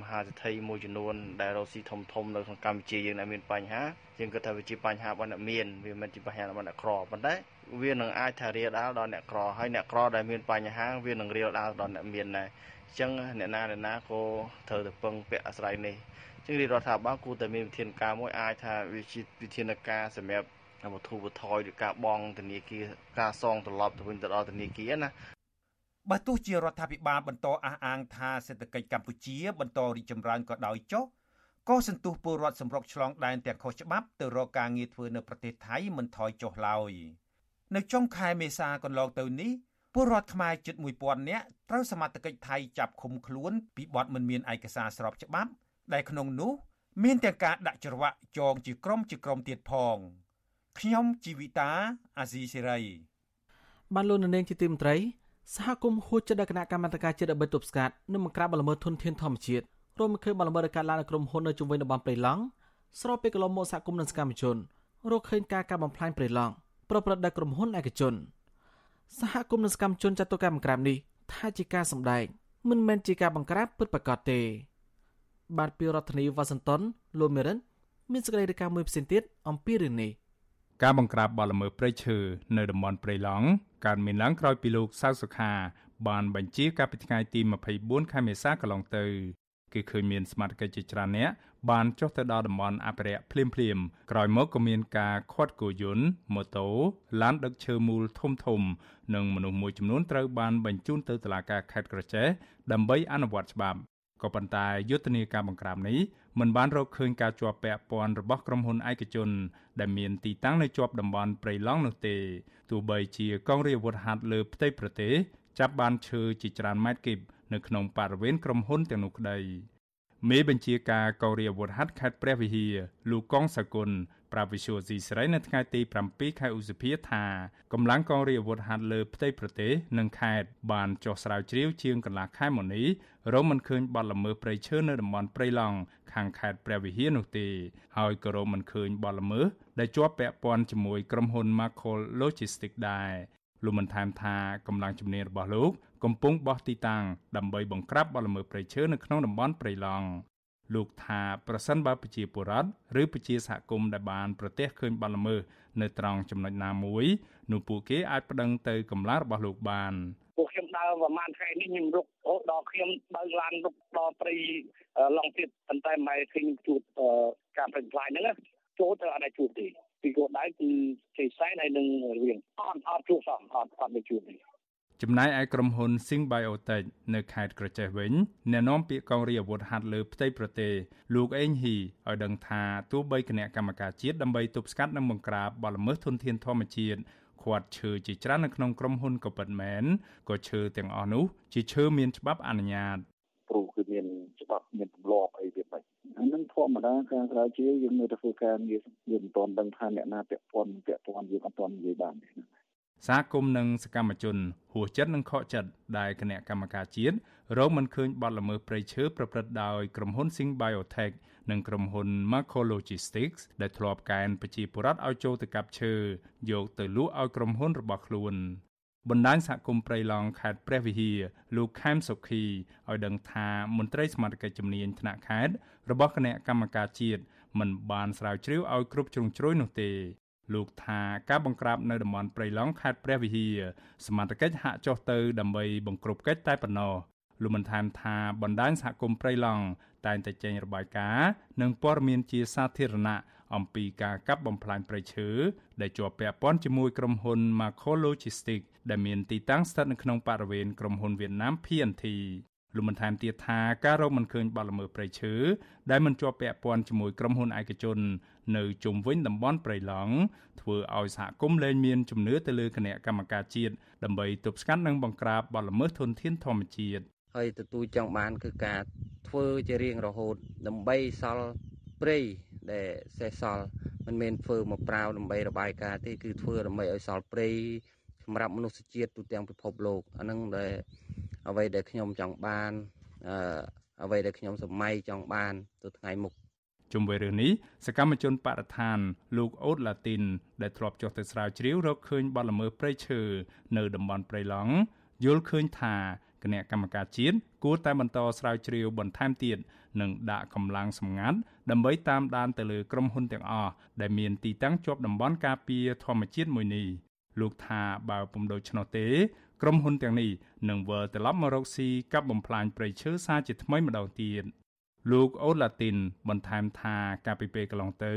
មហាសិទ្ធិមួយចំនួនដែលរកស៊ីធំធំនៅក្នុងកម្ពុជាយើងដែលមានបញ្ហាយើងគិតថាវាជាបញ្ហារបស់អ្នកមានវាមិនជាបញ្ហារបស់អ្នកក្រប៉ុន្តែវានឹងអាចថារាលដាលដល់អ្នកក្រហើយអ្នកក្រដែលមានបញ្ហាវានឹងរាលដាលដល់អ្នកមានដែរ អញ្ចឹងអ្នកណាអ្នកណាក៏ត្រូវតែពឹងពាក់អាស្រ័យនេះជាងរដ្ឋាភិបាលគួរតែមានវិធានការមួយអាចថាវាជាវិធានការសម្រាប់វត្ថុវត្ថុឬការបងធនាគារការសងត្រឡប់ទៅវិញទៅដល់ធនាគារណាបើទោះជារដ្ឋាភិបាលបន្តអះអាងថាសេដ្ឋកិច្ចកម្ពុជា បន្តរីកចម្រើនក៏ដោយចុះក៏សន្ទុះពលរដ្ឋសម្រុកឆ្លងដែនទាំងខុសច្បាប់ទៅរកការងារធ្វើនៅប្រទេសថៃមិនថយចុះឡើយនៅចុងខែមេសាកន្លងទៅនេះ ពលរដ្ឋខ្មែរជិត1000នាក់ត្រូវសមត្ថកិច្ចថៃចាប់ឃុំខ្លួនពីបទមិនមានឯកសារស្របច្បាប់ ដែលក្នុងនោះមានទាំងការដាក់ច្រវាក់ចងជាក្រុមជាក្រុមទៀតផងខ្ញុំជីវិតាអាស៊ីសេរីបានលោកនាងជាទីមន្ត្រីសហគមន៍ហួចចិត្តដល់គណៈកម្មាធិការជាតិដើម្បីទប់ស្កាត់និងបង្ក្រាបបទល្មើសធនធានធម្មជាតិរួមឃើញបទល្មើសដែលកើតឡើងនៅក្រុមហ៊ុននៅជុំវិញតំបន់ព្រៃឡង់ស្របពេលកន្លងមកសហគមន៍និងសកម្មជនរកឃើញការកាប់បំផ្លាញព្រៃឡង់ប្រព្រឹត្តដោយក្រុមហ៊ុនឯកជន សហគមន៍និងសកម្មជនចាត់ទុកការបង្ក្រាបនេះថាជាការសម្ដែងមិនមែនជាការបង្ក្រាបពិតប្រាកដទេ បាទពីរដ្ឋធានីវ៉ាស៊ីនតោនលោកមេរិន មានសេចក្តីរាយការណ៍មួយផ្សេងទៀតអំពីរឿងនេះការបង្ក្រាបបទល្មើសព្រៃឈើនៅតំបន់ព្រៃឡង់កើតមានឡើងក្រោយពីលោកសៅសុខាបានបញ្ជាកាលពីថ្ងៃទី24ខែមេសាកន្លងទៅ គឺឃើញមានសមាជិកជាច្រើនអ្នកបានចុះទៅដល់តំបន់អភិរក្សភ្លាមភ្លាមក្រោយមកក៏មានការខាត់គោយន្តម៉ូតូឡានដឹកឈើមូលធំធំ និងមនុស្សមួយចំនួនត្រូវបានបញ្ជូនទៅតុលាការខេត្តក្រចេះដើម្បីអនុវត្តច្បាប់ក៏ប៉ុន្តែយុទ្ធនាការបង្ក្រាបនេះមិនបានរកឃើញការជាប់ពាក់ព័ន្ធរបស់ក្រុមហ៊ុនឯកជន ដែលមានទីតាំងនៅជាប់តំបន់ព្រៃឡង់នោះទេទោះបីជាកងរាជអាវុធហត្ថលើផ្ទៃប្រទេសចាប់បានឈើជាច្រើនម៉ែត្រគីបនៅក្នុងបរិវេណក្រុមហ៊ុនទាំងនោះក្តីមេបញ្ជាការកងរាជអាវុធហត្ថខេត្តព្រះវិហារលោកកងសកុនប្រាប់វិសុយស៊ីស្រីនៅថ្ងៃទី7ខែឧសភាថាកម្លាំងកងរាជអាវុធហត្ថលើផ្ទៃប្រទេសនិងខេត្តបានចុះស្រាវជ្រាវជាងកន្លះខែមកនេះរមមិនឃើញបទល្មើសព្រៃឈើនៅតំបន់ព្រៃឡង់ខាងខេត្តព្រះវិហារនោះទេហើយក៏រមមិនឃើញបទល្មើសដែលជាប់ពាក់ព័ន្ធជាមួយក្រុមហ៊ុន Macol Logistics ដែរលោកបានថែមថាកម្លាំងជំនាញរបស់លោក កំពុងបោះទីតាំងដើម្បីបង្ក្រាបបទល្មើសព្រៃឈើនៅក្នុងតំបន់ព្រៃឡង់លោកថាប្រសិនបើប្រជាពលរដ្ឋឬប្រជាសហគមន៍ដែលបានប្រទះឃើញបទល្មើសនៅត្រង់ចំណុចណាមួយនោះពួកគេអាចប្តឹងទៅកម្លាំងរបស់លោកបានពួកខ្ញុំដើរប្រហែលថ្ងៃនេះខ្ញុំរុកអូដល់ខ្ញុំបើកឡានរុកដល់ព្រៃឡង់ទៀតប៉ុន្តែមិនឃើញជួបការប្រឹងផ្លាយហ្នឹងចូលទៅអត់ជួបទេពីគោលដៅគឺជ័យសែនហើយនឹងរៀងអត់អត់ជួបសោះអត់អត់មានជួបទេ ចំណែកឯក្រុមហ៊ុន Sing Biotech នៅខេត្តក្រចេះវិញអ្នកនាំពាក្យកងរាជអាវុធហត្ថលើផ្ទៃប្រទេសលោកអេងហ៊ីឲ្យដឹងថាទោះបីគណៈកម្មការជាតិដើម្បីទប់ស្កាត់និងបង្ក្រាបបទល្មើសធនធានធម្មជាតិខាត់ឈើជាច្រើននៅក្នុងក្រុមហ៊ុនក៏ពិតមែនក៏ឈើទាំងអស់នោះជាឈើមានច្បាប់អនុញ្ញាតព្រោះគឺមានច្បាប់មានទម្លាប់អីវាមិនអានឹងធម្មតាការស្រាវជ្រាវយើងនៅតែធ្វើការងារយើងមិនទាន់ដឹងថាអ្នកណាពាក់ព័ន្ធពាក់ព័ន្ធយើងអត់ទាន់និយាយបានទេ សាគមនិងសកម្មជនហួសចិត្តនិងខកចិត្តដែលគណៈកម្មការជាតិរងមិនឃើញបទល្មើសព្រៃឈើប្រព្រឹត្តដោយក្រុមហ៊ុន Sing Biotech និងក្រុមហ៊ុន Macro Logistics ដែលធ្លាប់កែនប្រជាពលរដ្ឋឲ្យចូលទៅកាប់ឈើយកទៅលក់ឲ្យក្រុមហ៊ុនរបស់ខ្លួនបណ្ដាញសហគមន៍ព្រៃឡង់ខេត្តព្រះវិហារលោកខែមសុខីឲ្យដឹងថាមន្ត្រីសមាជិកជំនាញថ្នាក់ខេត្តរបស់គណៈកម្មការជាតិមិនបានស្រាវជ្រាវឲ្យគ្រប់ជ្រុងជ្រោយនោះទេ លោកថាការបង្ក្រាបនៅតំបន់ព្រៃឡង់ខេត្តព្រះវិហារសមត្ថកិច្ចហាក់ចុះទៅដើម្បីបង្ក្រប់កិច្ចតែប៉ុណ្ណោះលោកបានថែមថាបណ្ដាញសហគមន៍ព្រៃឡង់តែងតែចេញរបាយការណ៍និងព័ត៌មានជាសាធារណៈអំពីការកាប់បំផ្លាញព្រៃឈើដែលជាប់ពាក់ព័ន្ធជាមួយក្រុមហ៊ុន Macro Logistics ដែលមានទីតាំងស្ថិតនៅក្នុងបរិវេណក្រុមហ៊ុនវៀតណាម PNT លោកបានថែមទៀតថាការរកមិនឃើញបទល្មើសព្រៃឈើដែលមិនជាប់ពាក់ព័ន្ធជាមួយក្រុមហ៊ុនឯកជន នៅជុំវិញតំបន់ព្រៃឡង់ធ្វើឲ្យសហគមន៍លែងមានជំនឿទៅលើគណៈកម្មការជាតិដើម្បីទប់ស្កាត់និងបង្ក្រាបបទល្មើសធនធានធម្មជាតិហើយទទួលចង់បានគឺការធ្វើជារៀងរហូត ដើម្បីសល់ព្រៃដែលសេះសល់មិនមែនធ្វើមកប្រាវដើម្បីរបាយការណ៍ទេគឺធ្វើដើម្បីឲ្យសល់ព្រៃសម្រាប់មនុស្សជាតិទូទាំងពិភពលោកអានឹងដែល អ្វីដែលខ្ញុំចង់បានអឺអ្វីដែលខ្ញុំសម័យចង់បានទៅថ្ងៃមុខជុំវិញរឿងនេះសកម្មជនបរិស្ថាន លោកអូតឡាទីន ដែលធ្លាប់ចុះទៅស្រាវជ្រាវរកឃើញបទល្មើសព្រៃឈើនៅតំបន់ព្រៃឡង់យល់ឃើញថាគណៈកម្មការជាតិគួរតែបន្តស្រាវជ្រាវបន្ថែមទៀតនិងដាក់កម្លាំងសម្ងាត់ដើម្បីតាមដានទៅលើក្រុមហ៊ុនទាំងអស់ដែលមានទីតាំងជាប់តំបន់ការពារធម្មជាតិមួយនេះលោកថាបើពុំដូច្នោះទេ ក្រុមហ៊ុនទាំងនេះនឹងវិលត្រឡប់មករកស៊ីកັບបំផ្លាញព្រៃឈើសារជាថ្មីម្ដងទៀតលោកអូឡាទីនបន្ថែមថាកាលពីពេលកន្លងទៅ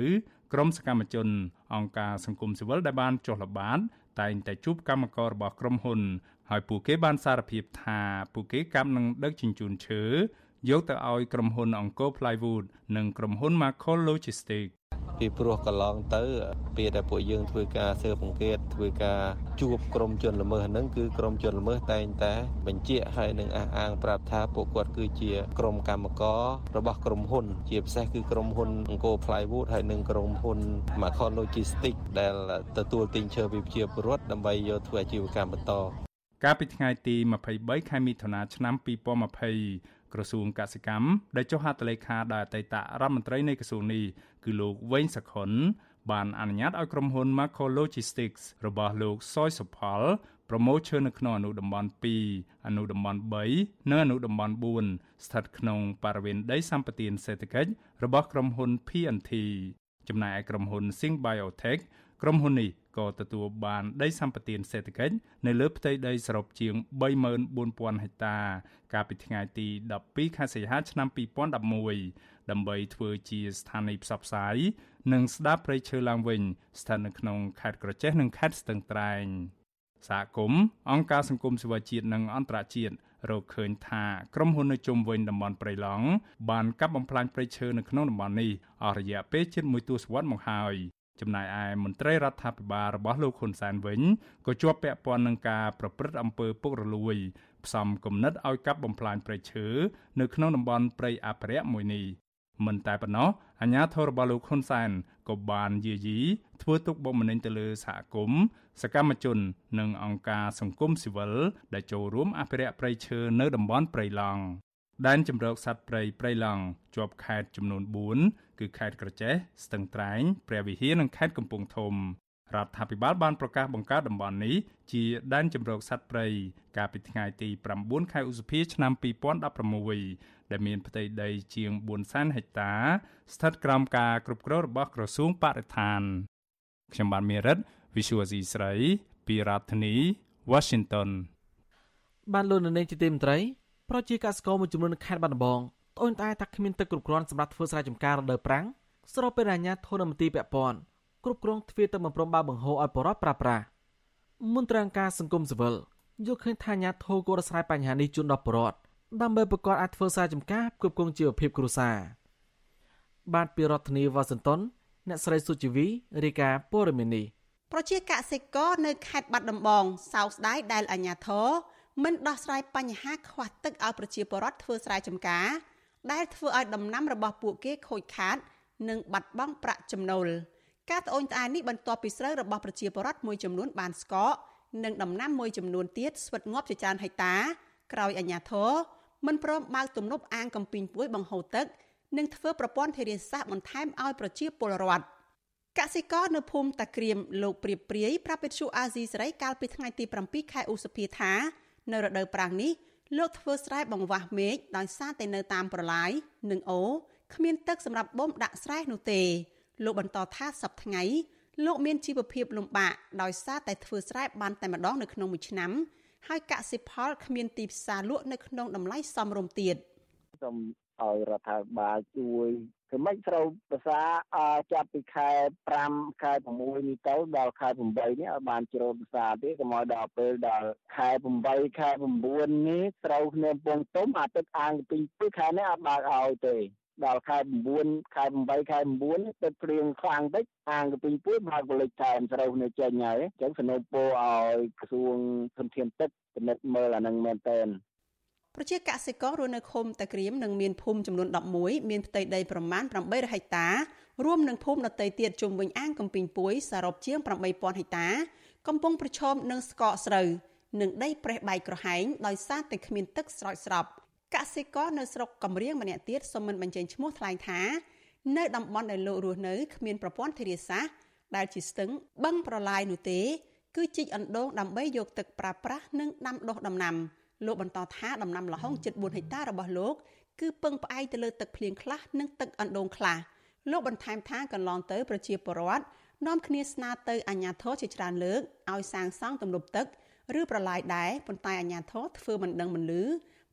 ក្រុមសកម្មជន អង្គការសង្គមស៊ីវិលដែលបានចុះល្បាតតែងតែជួបកម្មកររបស់ក្រុមហ៊ុន ហើយពួកគេបានសារភាពថាពួកគេកម្មនឹងដឹកជញ្ជូនឈើយកទៅឲ្យក្រុមហ៊ុនអង្គរ Plywood និងក្រុមហ៊ុន Macol Logistics ពីព្រោះកន្លងទៅពេលដែលពួកយើងធ្វើការស៊ើបអង្កេតធ្វើការជួបក្រុមជនល្មើសហ្នឹងគឺក្រុមជនល្មើសតែងតែបញ្ជាក់ហើយនឹងអះអាងប្រាប់ថាពួកគាត់គឺជាក្រុមកម្មកររបស់ក្រុមហ៊ុន ជាពិសេសគឺក្រុមហ៊ុនអង្គរ Plywood ហើយនិងក្រុមហ៊ុន Macon Logistics ដែលទទួលទិញឈើពីប្រជាពលរដ្ឋដើម្បីយកធ្វើអាជីវកម្មបន្តកាលពីថ្ងៃទី23ខែមិថុនាឆ្នាំ2020 ក្រសួងកសិកម្មដែលចុះហត្ថលេខាដោយអតីតរដ្ឋមន្ត្រីនៃក្រសួងនេះគឺលោកវែងសខុនបានអនុញ្ញាតឲ្យក្រុមហ៊ុន Macro Logistics របស់លោកសយសុផលប្រមូលឈើនៅក្នុងអនុតំបន់2អនុតំបន់3និងអនុតំបន់4ស្ថិតក្នុងបរិវេណដីសម្បត្តិសេដ្ឋកិច្ចរបស់ក្រុមហ៊ុន PNT ចំណែកឯក្រុមហ៊ុន Sing Biotech ក្រុមហ៊ុននេះ ក៏ទទួលបានដីសម្បត្តិសេដ្ឋកិច្ចនៅលើផ្ទៃដីសរុបជាង34,000ហិកតាកាលពីថ្ងៃទី12ខែសីហាឆ្នាំ2011ដើម្បីធ្វើជាស្ថានីយ៍ផ្សព្វផ្សាយនិងស្ដារព្រៃឈើឡើងវិញស្ថិតនៅក្នុងខេត្តក្រចេះនិងខេត្តស្ទឹងត្រែងសហគមន៍អង្គការសង្គមស៊ីវិលជាតិនិងអន្តរជាតិរកឃើញថាក្រុមហ៊ុននៅជុំវិញតំបន់ព្រៃឡង់បានកាប់បំផ្លាញព្រៃឈើនៅក្នុងតំបន់នេះអស់រយៈពេលជិតមួយទសវត្សរ៍មកហើយ ចំណែកឯមន្ត្រីរដ្ឋាភិបាលរបស់លោកហ៊ុនសែនវិញក៏ជាប់ពាក់ព័ន្ធនឹងការប្រព្រឹត្តអំពើពុករលួយផ្សំគំនិតឲ្យកាប់បំផ្លាញព្រៃឈើនៅក្នុងតំបន់ព្រៃអភិរក្សមួយនេះមិនតែប៉ុណ្ណោះអាជ្ញាធររបស់លោកហ៊ុនសែនក៏បានយាយីធ្វើទុកបុកម្នេញទៅលើសហគមន៍សកម្មជន និងអង្គការសង្គមស៊ីវិលដែលចូលរួមអភិរក្សព្រៃឈើនៅតំបន់ព្រៃឡង់ដែនជំរកសត្វព្រៃព្រៃឡង់ជាប់ខេត្តចំនួន4 គឺខេត្តក្រចេះស្ទឹងត្រែងព្រះវិហារនិងខេត្តកំពង់ធំរដ្ឋាភិបាលបានប្រកាសបង្កើតតំបន់នេះជាដែនជំរកសត្វព្រៃកាលពីថ្ងៃទី9ខែឧសភាឆ្នាំ2016ដែលមានផ្ទៃដីជាង400,000ហិកតា ស្ថិតក្រោមការគ្រប់គ្រងរបស់ក្រសួងបរិស្ថានខ្ញុំបានមេរិត Visual C ស្រីពីរដ្ឋធានី Washington បានលោកនៅនាងជាទីមន្ត្រីប្រជាកសិករមួយចំនួននៅខេត្តបាត់ដំបង ត្អូញត្អែថាគ្មានទឹកគ្រប់គ្រាន់សម្រាប់ធ្វើស្រែចម្ការរដូវប្រាំងស្របពេលអាជ្ញាធរនៅមន្ទីរពាក់ព័ន្ធគ្រប់គ្រងទ្វារទឹកបំរុំបើបង្ហូរឲ្យបរិវត្តប្រាប្រាមន្ត្រីអង្គការសង្គមស៊ីវិលយល់ឃើញថាអាជ្ញាធរគួររស្រាយបញ្ហានេះជូនដល់បរិវត្តដើម្បីប្រកបអាចធ្វើស្រែចម្ការគ្រប់គ្រងជីវភាពគ្រួសារបាទពីរដ្ឋធានីវ៉ាស៊ីនតោនអ្នកស្រីសុជីវីរាយការណ៍ព័ត៌មាននេះប្រជាកសិករនៅខេត្តបាត់ដំបងសោកស្ដាយដែលអាជ្ញាធរមិនដោះស្រាយបញ្ហាខ្វះទឹកឲ្យប្រជាពលរដ្ឋធ្វើស្រែចម្ការ ដែលធ្វើឲ្យដំណាំរបស់ពួកគេខូចខាត និងបាត់បង់ប្រាក់ចំណូលការត្អូញត្អែនេះបន្ទាប់ពីស្រូវរបស់ប្រជាពលរដ្ឋមួយចំនួនបានស្កកនិងដំណាំមួយចំនួនទៀតស្វិតងាប់ជាច្រើនហិកតា ក្រោយអាជ្ញាធរមិនព្រមបើកទំនប់អាងកំពីងពួយបង្ហូរទឹកនិងធ្វើប្រព័ន្ធធារាសាស្ត្របន្ថែមឲ្យប្រជាពលរដ្ឋកសិករនៅភូមិតាក្រៀមលោកព្រៀបព្រាយប្រាប់វិទ្យុអាស៊ីសេរីកាលពីថ្ងៃទី7ខែឧសភាថា នៅរដូវប្រាំងនេះ លោកធ្វើស្រែបង្វាស់មេឃដោយសារតែនៅតាមប្រឡាយនិងអូគ្មានទឹកសម្រាប់បូមដាក់ស្រែនោះទេ លោកបន្តថាសប្តាហ៍ថ្ងៃលោកមានជីវភាពលំបាកដោយសារតែធ្វើស្រែបានតែម្ដងនៅក្នុងមួយឆ្នាំហើយកសិផលគ្មានទីផ្សារលក់នៅក្នុងតម្លៃសមរម្យទៀតសូមឲ្យរដ្ឋាភិបាលជួយ គឺមិនត្រូវភាសាចាប់ពីខែ5ខែ6នេះទៅដល់ខែ8នេះឲ្យបានជ្រោតភាសាទេកុំឲ្យដល់ពេលដល់ខែ8ខែ9នេះត្រូវគ្នាពងទុំអាទឹកអាងពីពីខែនេះអត់បើកឲ្យទេដល់ខែ9ខែ8ខែ9ទឹកព្រៀងខ្លាំងតិចអាងកពីពួយបើកបលិចថែមស្រូវនេះចេញហើយអញ្ចឹងសនុពោឲ្យក្រសួងធនធានទឹកពិនិត្យមើលអានឹងមែនតើ ប្រជាកសិកររស់នៅឃុំតាក្រៀមនិងមានភូមិចំនួន11មានផ្ទៃដីប្រមាណ800ហិកតារួមនឹងភូមិដទៃទៀតជុំវិញអាងកំពីងពួយសរុបជាង8000ហិកតា កំពុងប្រឈមនឹងស្កកស្រូវនិងដីប្រេះបែកក្រហែងដោយសារតែគ្មានទឹកស្រោចស្រពកសិករនៅស្រុកកំរៀងម្នាក់ទៀតសូមមិនបញ្ចេញឈ្មោះថ្លែងថានៅតំបន់ដែលលោករស់នៅគ្មានប្រព័ន្ធធារាសាស្ត្រដែលជាស្ទឹងបឹងប្រឡាយនោះទេ គឺជីកអណ្ដូងដើម្បីយកទឹកប្រើប្រាស់និងដាំដុះដំណាំ លោកបន្តថាដំណាំល្ហុងជិត4ហិកតារបស់លោកគឺពឹងផ្អែកទៅលើទឹកភ្លៀងខ្លះនិងទឹកអណ្ដូងខ្លះលោកបន្ថែមថាកន្លងទៅប្រជាពលរដ្ឋនាំគ្នាស្នើទៅអាជ្ញាធរជាច្រើនលើកឲ្យសាងសង់ទំនប់ទឹកឬប្រឡាយដែរប៉ុន្តែអាជ្ញាធរធ្វើមិនដឹងមិនលឺ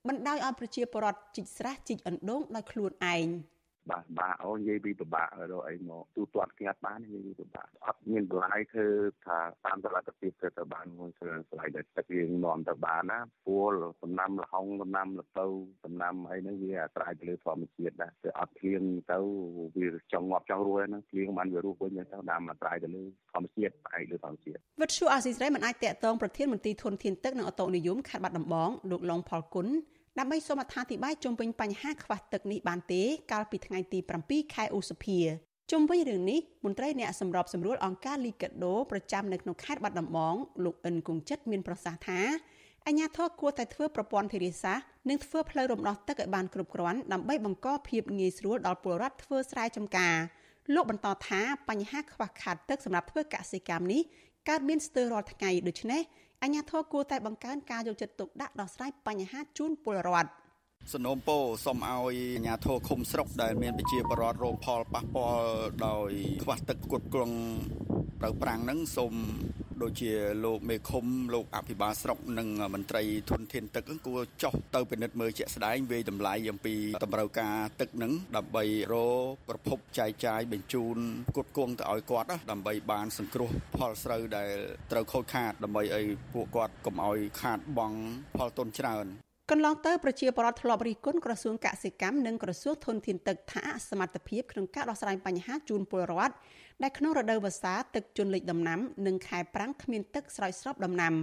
បណ្ដោយឲ្យប្រជាពលរដ្ឋជីកស្រះជីកអណ្ដូងដោយខ្លួនឯង។ បាទបាទអូនិយាយពីពិបាករកអីមកទូទាត់ស្ងាត់បាននិយាយពីពិបាកអត់មានបន្លាយគឺថាតាមតលទ្ធភាពទៅទៅបានមួយស្លាយដែលទឹករៀងនាំទៅបានណាពួលដំណាំលហុងដំណាំលទៅដំណាំអីហ្នឹងវាអាស្រ័យទៅលើធម្មជាតិដែរតែអត់ភ្លៀងទៅវាចង់ងាប់ចង់រួចហ្នឹងភ្លៀងបានវារស់វិញទៅតាមអាស្រ័យទៅលើធម្មជាតិផ្អែកលើធម្មជាតិវិទ្យុអាស៊ីសេរីមិនអាចតាក់ទងប្រធានមន្ត្រីធនធានទឹកនិងអូតូនិយមខេត្តបាត់ដំបងលោកឡុងផលគុណ ដើម្បីសូមអត្ថាធិប្បាយជុំវិញបញ្ហាខ្វះទឹកនេះបានទេ កាលពីថ្ងៃទី7ខែឧសភាជុំវិញរឿងនេះមន្ត្រីអ្នកសម្របសម្រួលអង្គការលីកាដូប្រចាំនៅក្នុងខេត្តបាត់ដំបងលោកអិនគង្ជិតមានប្រសាសន៍ថាអញ្ញាធរគួរតែធ្វើប្រព័ន្ធធារាសាស្ត្រនិងធ្វើផ្លូវរំដោះទឹកឲ្យបានគ្រប់គ្រាន់ដើម្បីបង្កភាពងាយស្រួលដល់ពលរដ្ឋធ្វើស្រែចម្ការលោកបន្តថាបញ្ហាខ្វះខាតទឹកសម្រាប់ធ្វើកសិកម្មនេះកើតមានស្ទើររាល់ថ្ងៃដូច្នេះ អាជ្ញាធរគួរតែបង្កើនការយកចិត្តទុកដាក់ដោះស្រាយបញ្ហាជូនពលរដ្ឋសនំពោសូមឲ្យអាជ្ញាធរឃុំស្រុកដែលមានប្រជាពលរដ្ឋរងផលប៉ះពាល់ដោយខ្វះទឹកគ្រប់គ្រាន់ ត្រូវប្រាំងហ្នឹងសូមដូចជាលោកមេឃុំលោកអភិបាលស្រុកនិងមន្ត្រីធនធានទឹកគួរចោះទៅពិនិត្យមើលជាក់ស្ដែងវាយតម្លៃអំពីតម្រូវការទឹកនឹងដើម្បីរប្រភពចែកចាយបញ្ជូនគុតគង់ទៅឲ្យគាត់ដើម្បីបានសង្គ្រោះផលស្រូវដែលត្រូវខូចខាតដើម្បីឲ្យពួកគាត់កុំឲ្យខាតបង់ផលទុនច្រើនកន្លងទៅប្រជាពលរដ្ឋធ្លាប់រិះគន់ក្រសួងកសិកម្មនិងក្រសួងធនធានទឹកថាសមត្ថភាពក្នុងការដោះស្រាយបញ្ហាជូនពលរដ្ឋ ដែលក្នុងរដូវវស្សាទឹកជន់លិចដំណាំនិងខែប្រាំងគ្មានទឹកស្រោចស្រពដំណាំ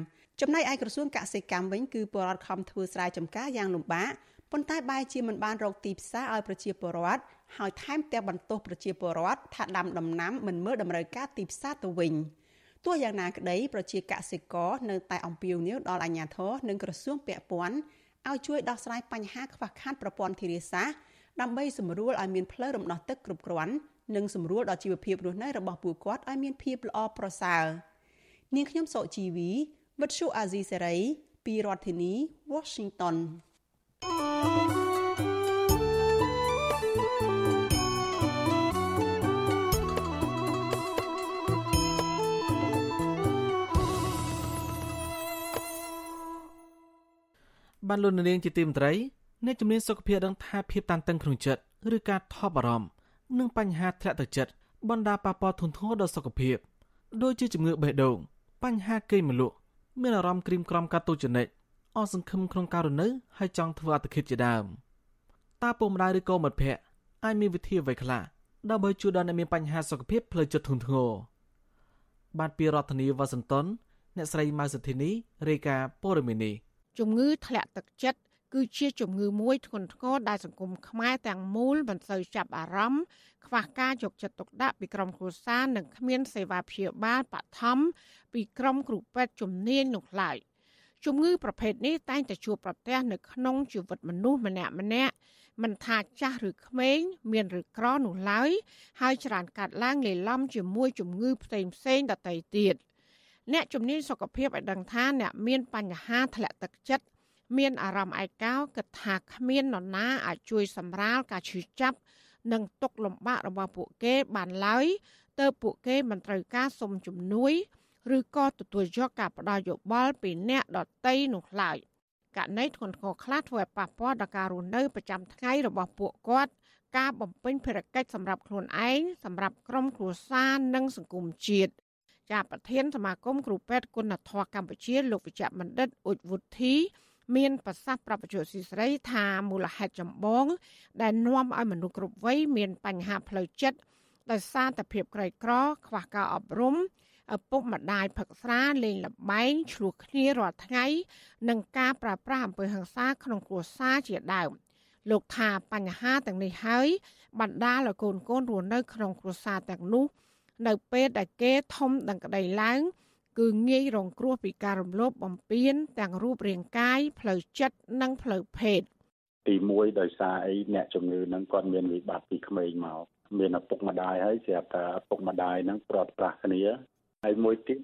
ចំណែកឯក្រសួងកសិកម្មវិញគឺពលរដ្ឋខំធ្វើស្រែចម្ការយ៉ាងលំបាកប៉ុន្តែបែរជាមិនបានរកទីផ្សារឲ្យប្រជាពលរដ្ឋហើយថែមទាំងបន្ទោសប្រជាពលរដ្ឋថាដាំដំណាំមិនមើលតម្រូវការទីផ្សារទៅវិញទោះយ៉ាងណាក្តីប្រជាកសិករនៅតែអំពាវនាវដល់អាជ្ញាធរនិងក្រសួងពាក់ព័ន្ធឲ្យជួយដោះស្រាយបញ្ហាខ្វះខាតប្រព័ន្ធធារាសាស្ត្រដើម្បីសម្រួលឲ្យមានផ្លូវរំដោះទឹកគ្រប់គ្រាន់ និងសម្រួលដល់ជីវភាពរស់នៅរបស់ពួកគាត់ឲ្យមានភាពល្អប្រសើរនាងខ្ញុំសុជីវីវិទ្យុអាស៊ីសេរីពីរដ្ឋធានី Washington បានលុននាងជាទីមត្រីអ្នកជំនាញសុខភាពដឹងថាភាពតានតឹងក្នុងចិត្តឬការថប់បារម្ភ និងបញ្ហាធ្លាក់ទឹកចិត្តបណ្ដាប៉ះពាល់ធ្ងន់ធ្ងរដល់សុខភាពដូចជាជំងឺបេះដូងបញ្ហាគេងមលក់មានអារម្មណ៍ក្រៀមក្រំកាត់ទូចនិចអស់សង្ឃឹមក្នុងការរស់នៅហើយចង់ធ្វើអត្តឃាតជាដើមតើពុកម្ដាយឬក៏មិត្តភ័ក្តិអាចមានវិធីអ្វីខ្លះដើម្បីជួយដល់អ្នកមានបញ្ហាសុខភាពផ្លូវចិត្តធ្ងន់ធ្ងរបានពីរដ្ឋធានីវ៉ាស៊ីនតោនអ្នកស្រីម៉ៅសុធីនីរាយការណ៍ព័ត៌មាននេះជំងឺធ្លាក់ទឹកចិត្ត គឺជាជំងឺមួយធ្ងន់ធ្ងរដែលសង្គមខ្មែរទាំងមូលមិនសូវចាប់អារម្មណ៍ខ្វះការយកចិត្តទុកដាក់ពីក្រុមគ្រួសារនិងគ្មានសេវាព្យាបាលបឋមពីក្រុមគ្រូពេទ្យជំនាញនោះឡើយជំងឺប្រភេទនេះតែងតែជួបប្រទះនៅក្នុងជីវិតមនុស្សម្នាក់ម្នាក់មិនថាចាស់ឬក្មេង មានឬក្រនោះឡើយហើយច្រើនកាត់ឡើងលេឡំជាមួយជំងឺផ្សេងផ្សេងដទៃទៀតអ្នកជំនាញសុខភាពឲ្យដឹងថាអ្នកមានបញ្ហាធ្លាក់ទឹកចិត្ត មានអារម្មណ៍ឯកោគិតថាគ្មាននរណាអាចជួយសម្រាលការឈឺចាប់និងទុក្ខលំបាករបស់ពួកគេបានឡើយទើបពួកគេមិនត្រូវការសុំជំនួយ ឬក៏ទទួលយកការផ្ដល់យោបល់ពីអ្នកដតីនោះឡើយករណីធ្ងន់ធ្ងរខ្លះធ្វើឲ្យប៉ះពាល់ដល់ការរស់នៅប្រចាំថ្ងៃរបស់ពួកគាត់ការបំពេញភារកិច្ចសម្រាប់ខ្លួនឯងសម្រាប់ក្រុមគ្រួសារនិងសង្គមជាតិជាប្រធានសមាគមគ្រូពេទ្យគុណធម៌កម្ពុជាលោកវិជ្ជបណ្ឌិតអ៊ុចវុធី មានប្រសាសន៍ប្រាប់បញ្ជាស៊ីស្រីថាមូលហេតុចម្បង ដែលនាំឲ្យមនុស្សគ្រប់វ័យមានបញ្ហាផ្លូវចិត្តដោយសារតែភាពក្រីក្រ ខ្វះការអប់រំឪពុកម្ដាយផឹកស្រាលេងលបែងឆ្លោះគ្នារាល់ថ្ងៃ និងការប្រើប្រាស់អំពើហិង្សាក្នុងគ្រួសារជាដើមលោកថាបញ្ហាទាំងនេះហើយបណ្ដាលឲ្យកូនកូនរស់នៅក្នុងគ្រួសារទាំងនោះ នៅពេលដែលគេធំដឹងក្តីឡើង គឺងាយរងគ្រោះពីការរំលោភបំពានទាំងរូបរាងកាយផ្លូវចិត្តនិងផ្លូវភេទទី1ដោយសារអីអ្នកជំងឺហ្នឹងគាត់មានវិបត្តិពីក្មេងមកមានឪពុកម្ដាយហើយស្រាប់តែឪពុកម្ដាយហ្នឹងប្រត់ប្រាស់គ្នាហើយមួយទៀត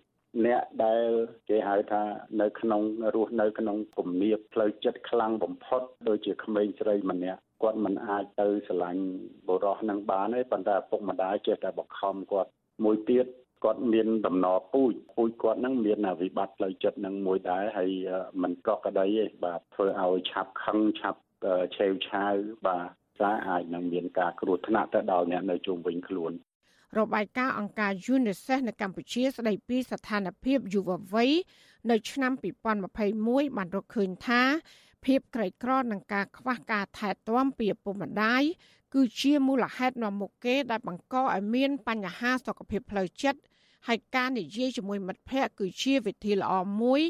អ្នកដែលគេហៅថានៅក្នុងរស់នៅក្នុងគំនាបផ្លូវចិត្តខ្លាំងបំផុតដូចជាក្មេងស្រីម្នាក់គាត់មិនអាចទៅស្រឡាញ់បុរសនឹងបានទេប៉ុន្តែឪពុកម្ដាយចេះតែបង្ខំគាត់មួយទៀត គាត់មានដំណរពូជពូជគាត់នឹងមានវិបត្តិផ្លូវចិត្តនឹងមួយដែរហើយមិនប្រក្រតីទេបាទធ្វើឲ្យឆាប់ខឹងឆាប់ឆេវឆាវបាទថាអាចនឹងមានការគ្រោះថ្នាក់ទៅដល់អ្នកនៅជុំវិញខ្លួនរបាយការណ៍អង្គការ UNICEF នៅកម្ពុជាស្ដីពីស្ថានភាពយុវវ័យនៅឆ្នាំ2021បានរកឃើញថាភាពក្រីក្រនិងការខ្វះការថែទាំពីឪពុកម្ដាយ គឺជាមូលហេតុនាំមុខគេដែលបង្កឲ្យមានបញ្ហាសុខភាពផ្លូវចិត្តហើយការនិយាយជាមួយមិត្តភ័ក្តិគឺជាវិធីល្អមួយ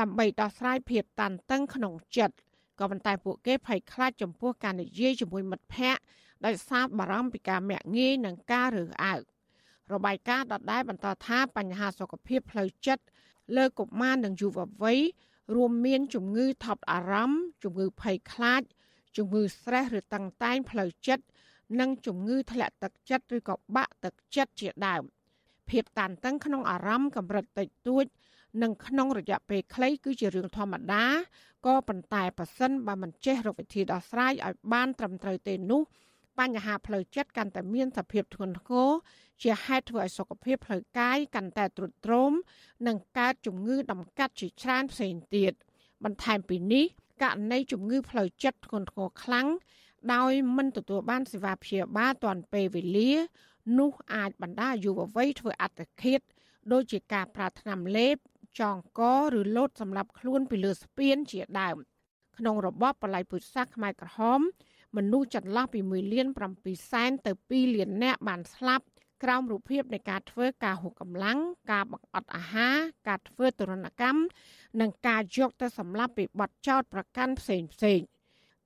ដើម្បីដោះស្រាយភាពតានតឹងក្នុងចិត្តក៏ប៉ុន្តែពួកគេភ័យខ្លាចចំពោះការនិយាយជាមួយមិត្តភ័ក្តិដោយសារបារម្ភពីការមាក់ងាយនិងការរើសអើងរបាយការណ៍ដដែលបន្តថាបញ្ហាសុខភាពផ្លូវចិត្តលើកុមារនិងយុវវ័យរួមមានជំងឺថប់អារម្មណ៍ជំងឺភ័យខ្លាច ជំងឺ stress ឬតឹងតែងផ្លូវចិត្តនិងជំងឺធ្លាក់ទឹកចិត្តឬក៏បាក់ទឹកចិត្តជាដើមភាពតានតឹងក្នុងអារម្មណ៍កម្រិតតិចតួច និងក្នុងរយៈពេលខ្លីគឺជារឿងធម្មតាក៏ប៉ុន្តែប៉ះសិនបើមិនចេះរកវិធីដោះស្រាយឲ្យបានត្រឹមត្រូវទេនោះបញ្ហាផ្លូវចិត្តកាន់តែមានសភាពធ្ងន់ធ្ងរជាហេតុធ្វើឲ្យសុខភាពផ្លូវកាយកាន់តែទ្រុឌទ្រោមនិងកើតជំងឺដំកាត់ជាច្រើនផ្សេងទៀតបន្ថែមពីនេះករណីជំងឺផ្លូវចិត្តធ្ងន់ធ្ងរខ្លាំងដោយមិនទទួលបានសេវាព្យាបាលទាន់ពេលវេលា នោះអាចបណ្ដាលយុវវ័យធ្វើអត្តឃាតដូចជាការប្រាថ្នាលេបចងកឬលោតសម្រាប់ខ្លួនពីលើស្ពានជាដើម ក្នុងរបបបល័យពុទ្ធសាសន៍ខ្មែរក្រហម មនុស្សចន្លោះពី1លាន7សែនទៅ2លាននាក់បានស្លាប់ ក្រោមរូបភាពនៃការធ្វើការហួសកម្លាំងការបង្អត់អាហារការធ្វើទរណកម្មនិងការយកទៅសម្លាប់ពីបទចោទប្រកាន់ផ្សេងផ្សេង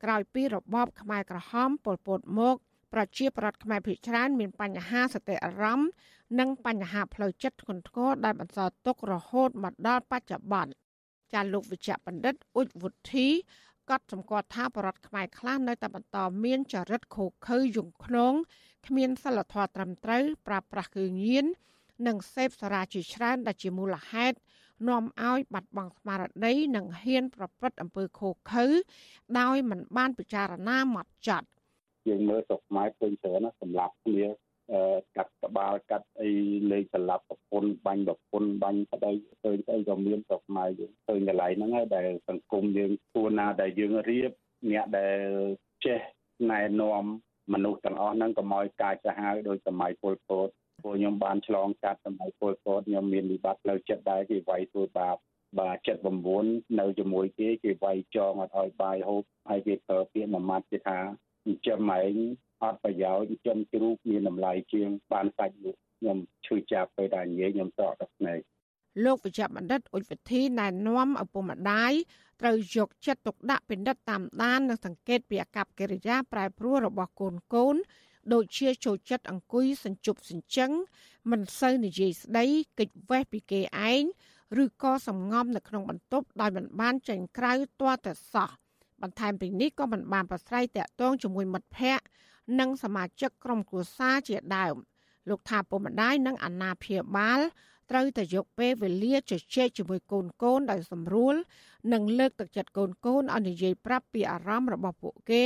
ក្រោយពីរបបខ្មែរក្រហមប៉ុលពតមកប្រជាប្រដ្ឋខ្មែរភាគច្រើនមានបញ្ហាសតិអារម្មណ៍និងបញ្ហាផ្លូវចិត្តធ្ងន់ធ្ងរដែលបន្សល់ទុករហូតមកដល់បច្ចុប្បន្នចាលោកវិជ្ជបណ្ឌិតអ៊ុចវុធី កត់សម្គាល់ថាបរដ្ឋខ្មែរខ្លះនៅតែបន្តមានចរិតខូខើយងខ្នងគ្មានសិលធម៌ត្រឹមត្រូវប្រើប្រាស់គ្រឿងញៀននិងសេពសារាជាច្រើនដែលជាមូលហេតុនាំឲ្យបាត់បង់ស្មារតីនិងហ៊ាន ប្រព្រឹត្តអំពើខុសខើដោយមិនបានពិចារណាម៉ត់ចត់យើងមើលស្រុកខ្មែរឃើញច្រើនណាសម្រាប់គ្នា កាត់ក្បាលកាត់អីលេខសម្រាប់ប្រពន្ធបាញ់ប្រពន្ធបាញ់ប្តីឃើញស្អីក៏មានស្រុកខ្មែរយើងឃើញកន្លែងហ្នឹងហើយដែលសង្គមយើងគួរណាដែលយើងរៀបអ្នកដែលចេះណែនាំមនុស្សទាំងអស់ហ្នឹងកុំឲ្យកាចសាហាវដោយសម័យពលពតព្រោះខ្ញុំបានឆ្លងកាត់សម័យពលពតខ្ញុំមានវិបត្តិផ្លូវចិត្តដែរគេវាយធ្វើបាបបាទចិត្ត9នៅជាមួយគេគេវាយចងអត់ឲ្យបាយហូបហើយគេប្រើពាក្យមួយម៉ាត់គេថាចិញ្ចឹមឯង អត់ប្រយោជន៍ចិញ្ចឹមជ្រូកមានតម្លៃជាងបានសាច់លក់ខ្ញុំឈឺចាប់ពេលដែលនិយាយខ្ញុំស្រក់ទឹកភ្នែកលោកវិជ្ជបណ្ឌិតអ៊ុចវិធីណែនាំឪពុកម្ដាយត្រូវយកចិត្តទុកដាក់ពិនិត្យតាមដាននិងសង្កេតពីអាកប្បកិរិយាប្រែប្រួលរបស់កូនកូនដូចជាចូលចិត្តអង្គុយសញ្ជប់សញ្ជឹងមិនសូវនិយាយស្ដីគេចវេះពីគេឯងឬក៏សំងំនៅក្នុងបន្ទប់ដោយមិនបានចេញក្រៅទាល់តែសោះបន្ថែមពីនេះក៏មិនបានប្រស្រ័យតាក់ទងជាមួយមិត្តភ័ក្តិ និងសមាជិកក្រុមគ្រួសារជាដើមលោកថាពុកម្ដាយនិងអាណាព្យាបាលត្រូវតែយកពេលវេលាជជែកជាមួយកូនកូនដោយសម្រួល និងលើកទឹកចិត្តកូនកូនឲ្យនិយាយប្រាប់ពីអារម្មណ៍របស់ពួកគេ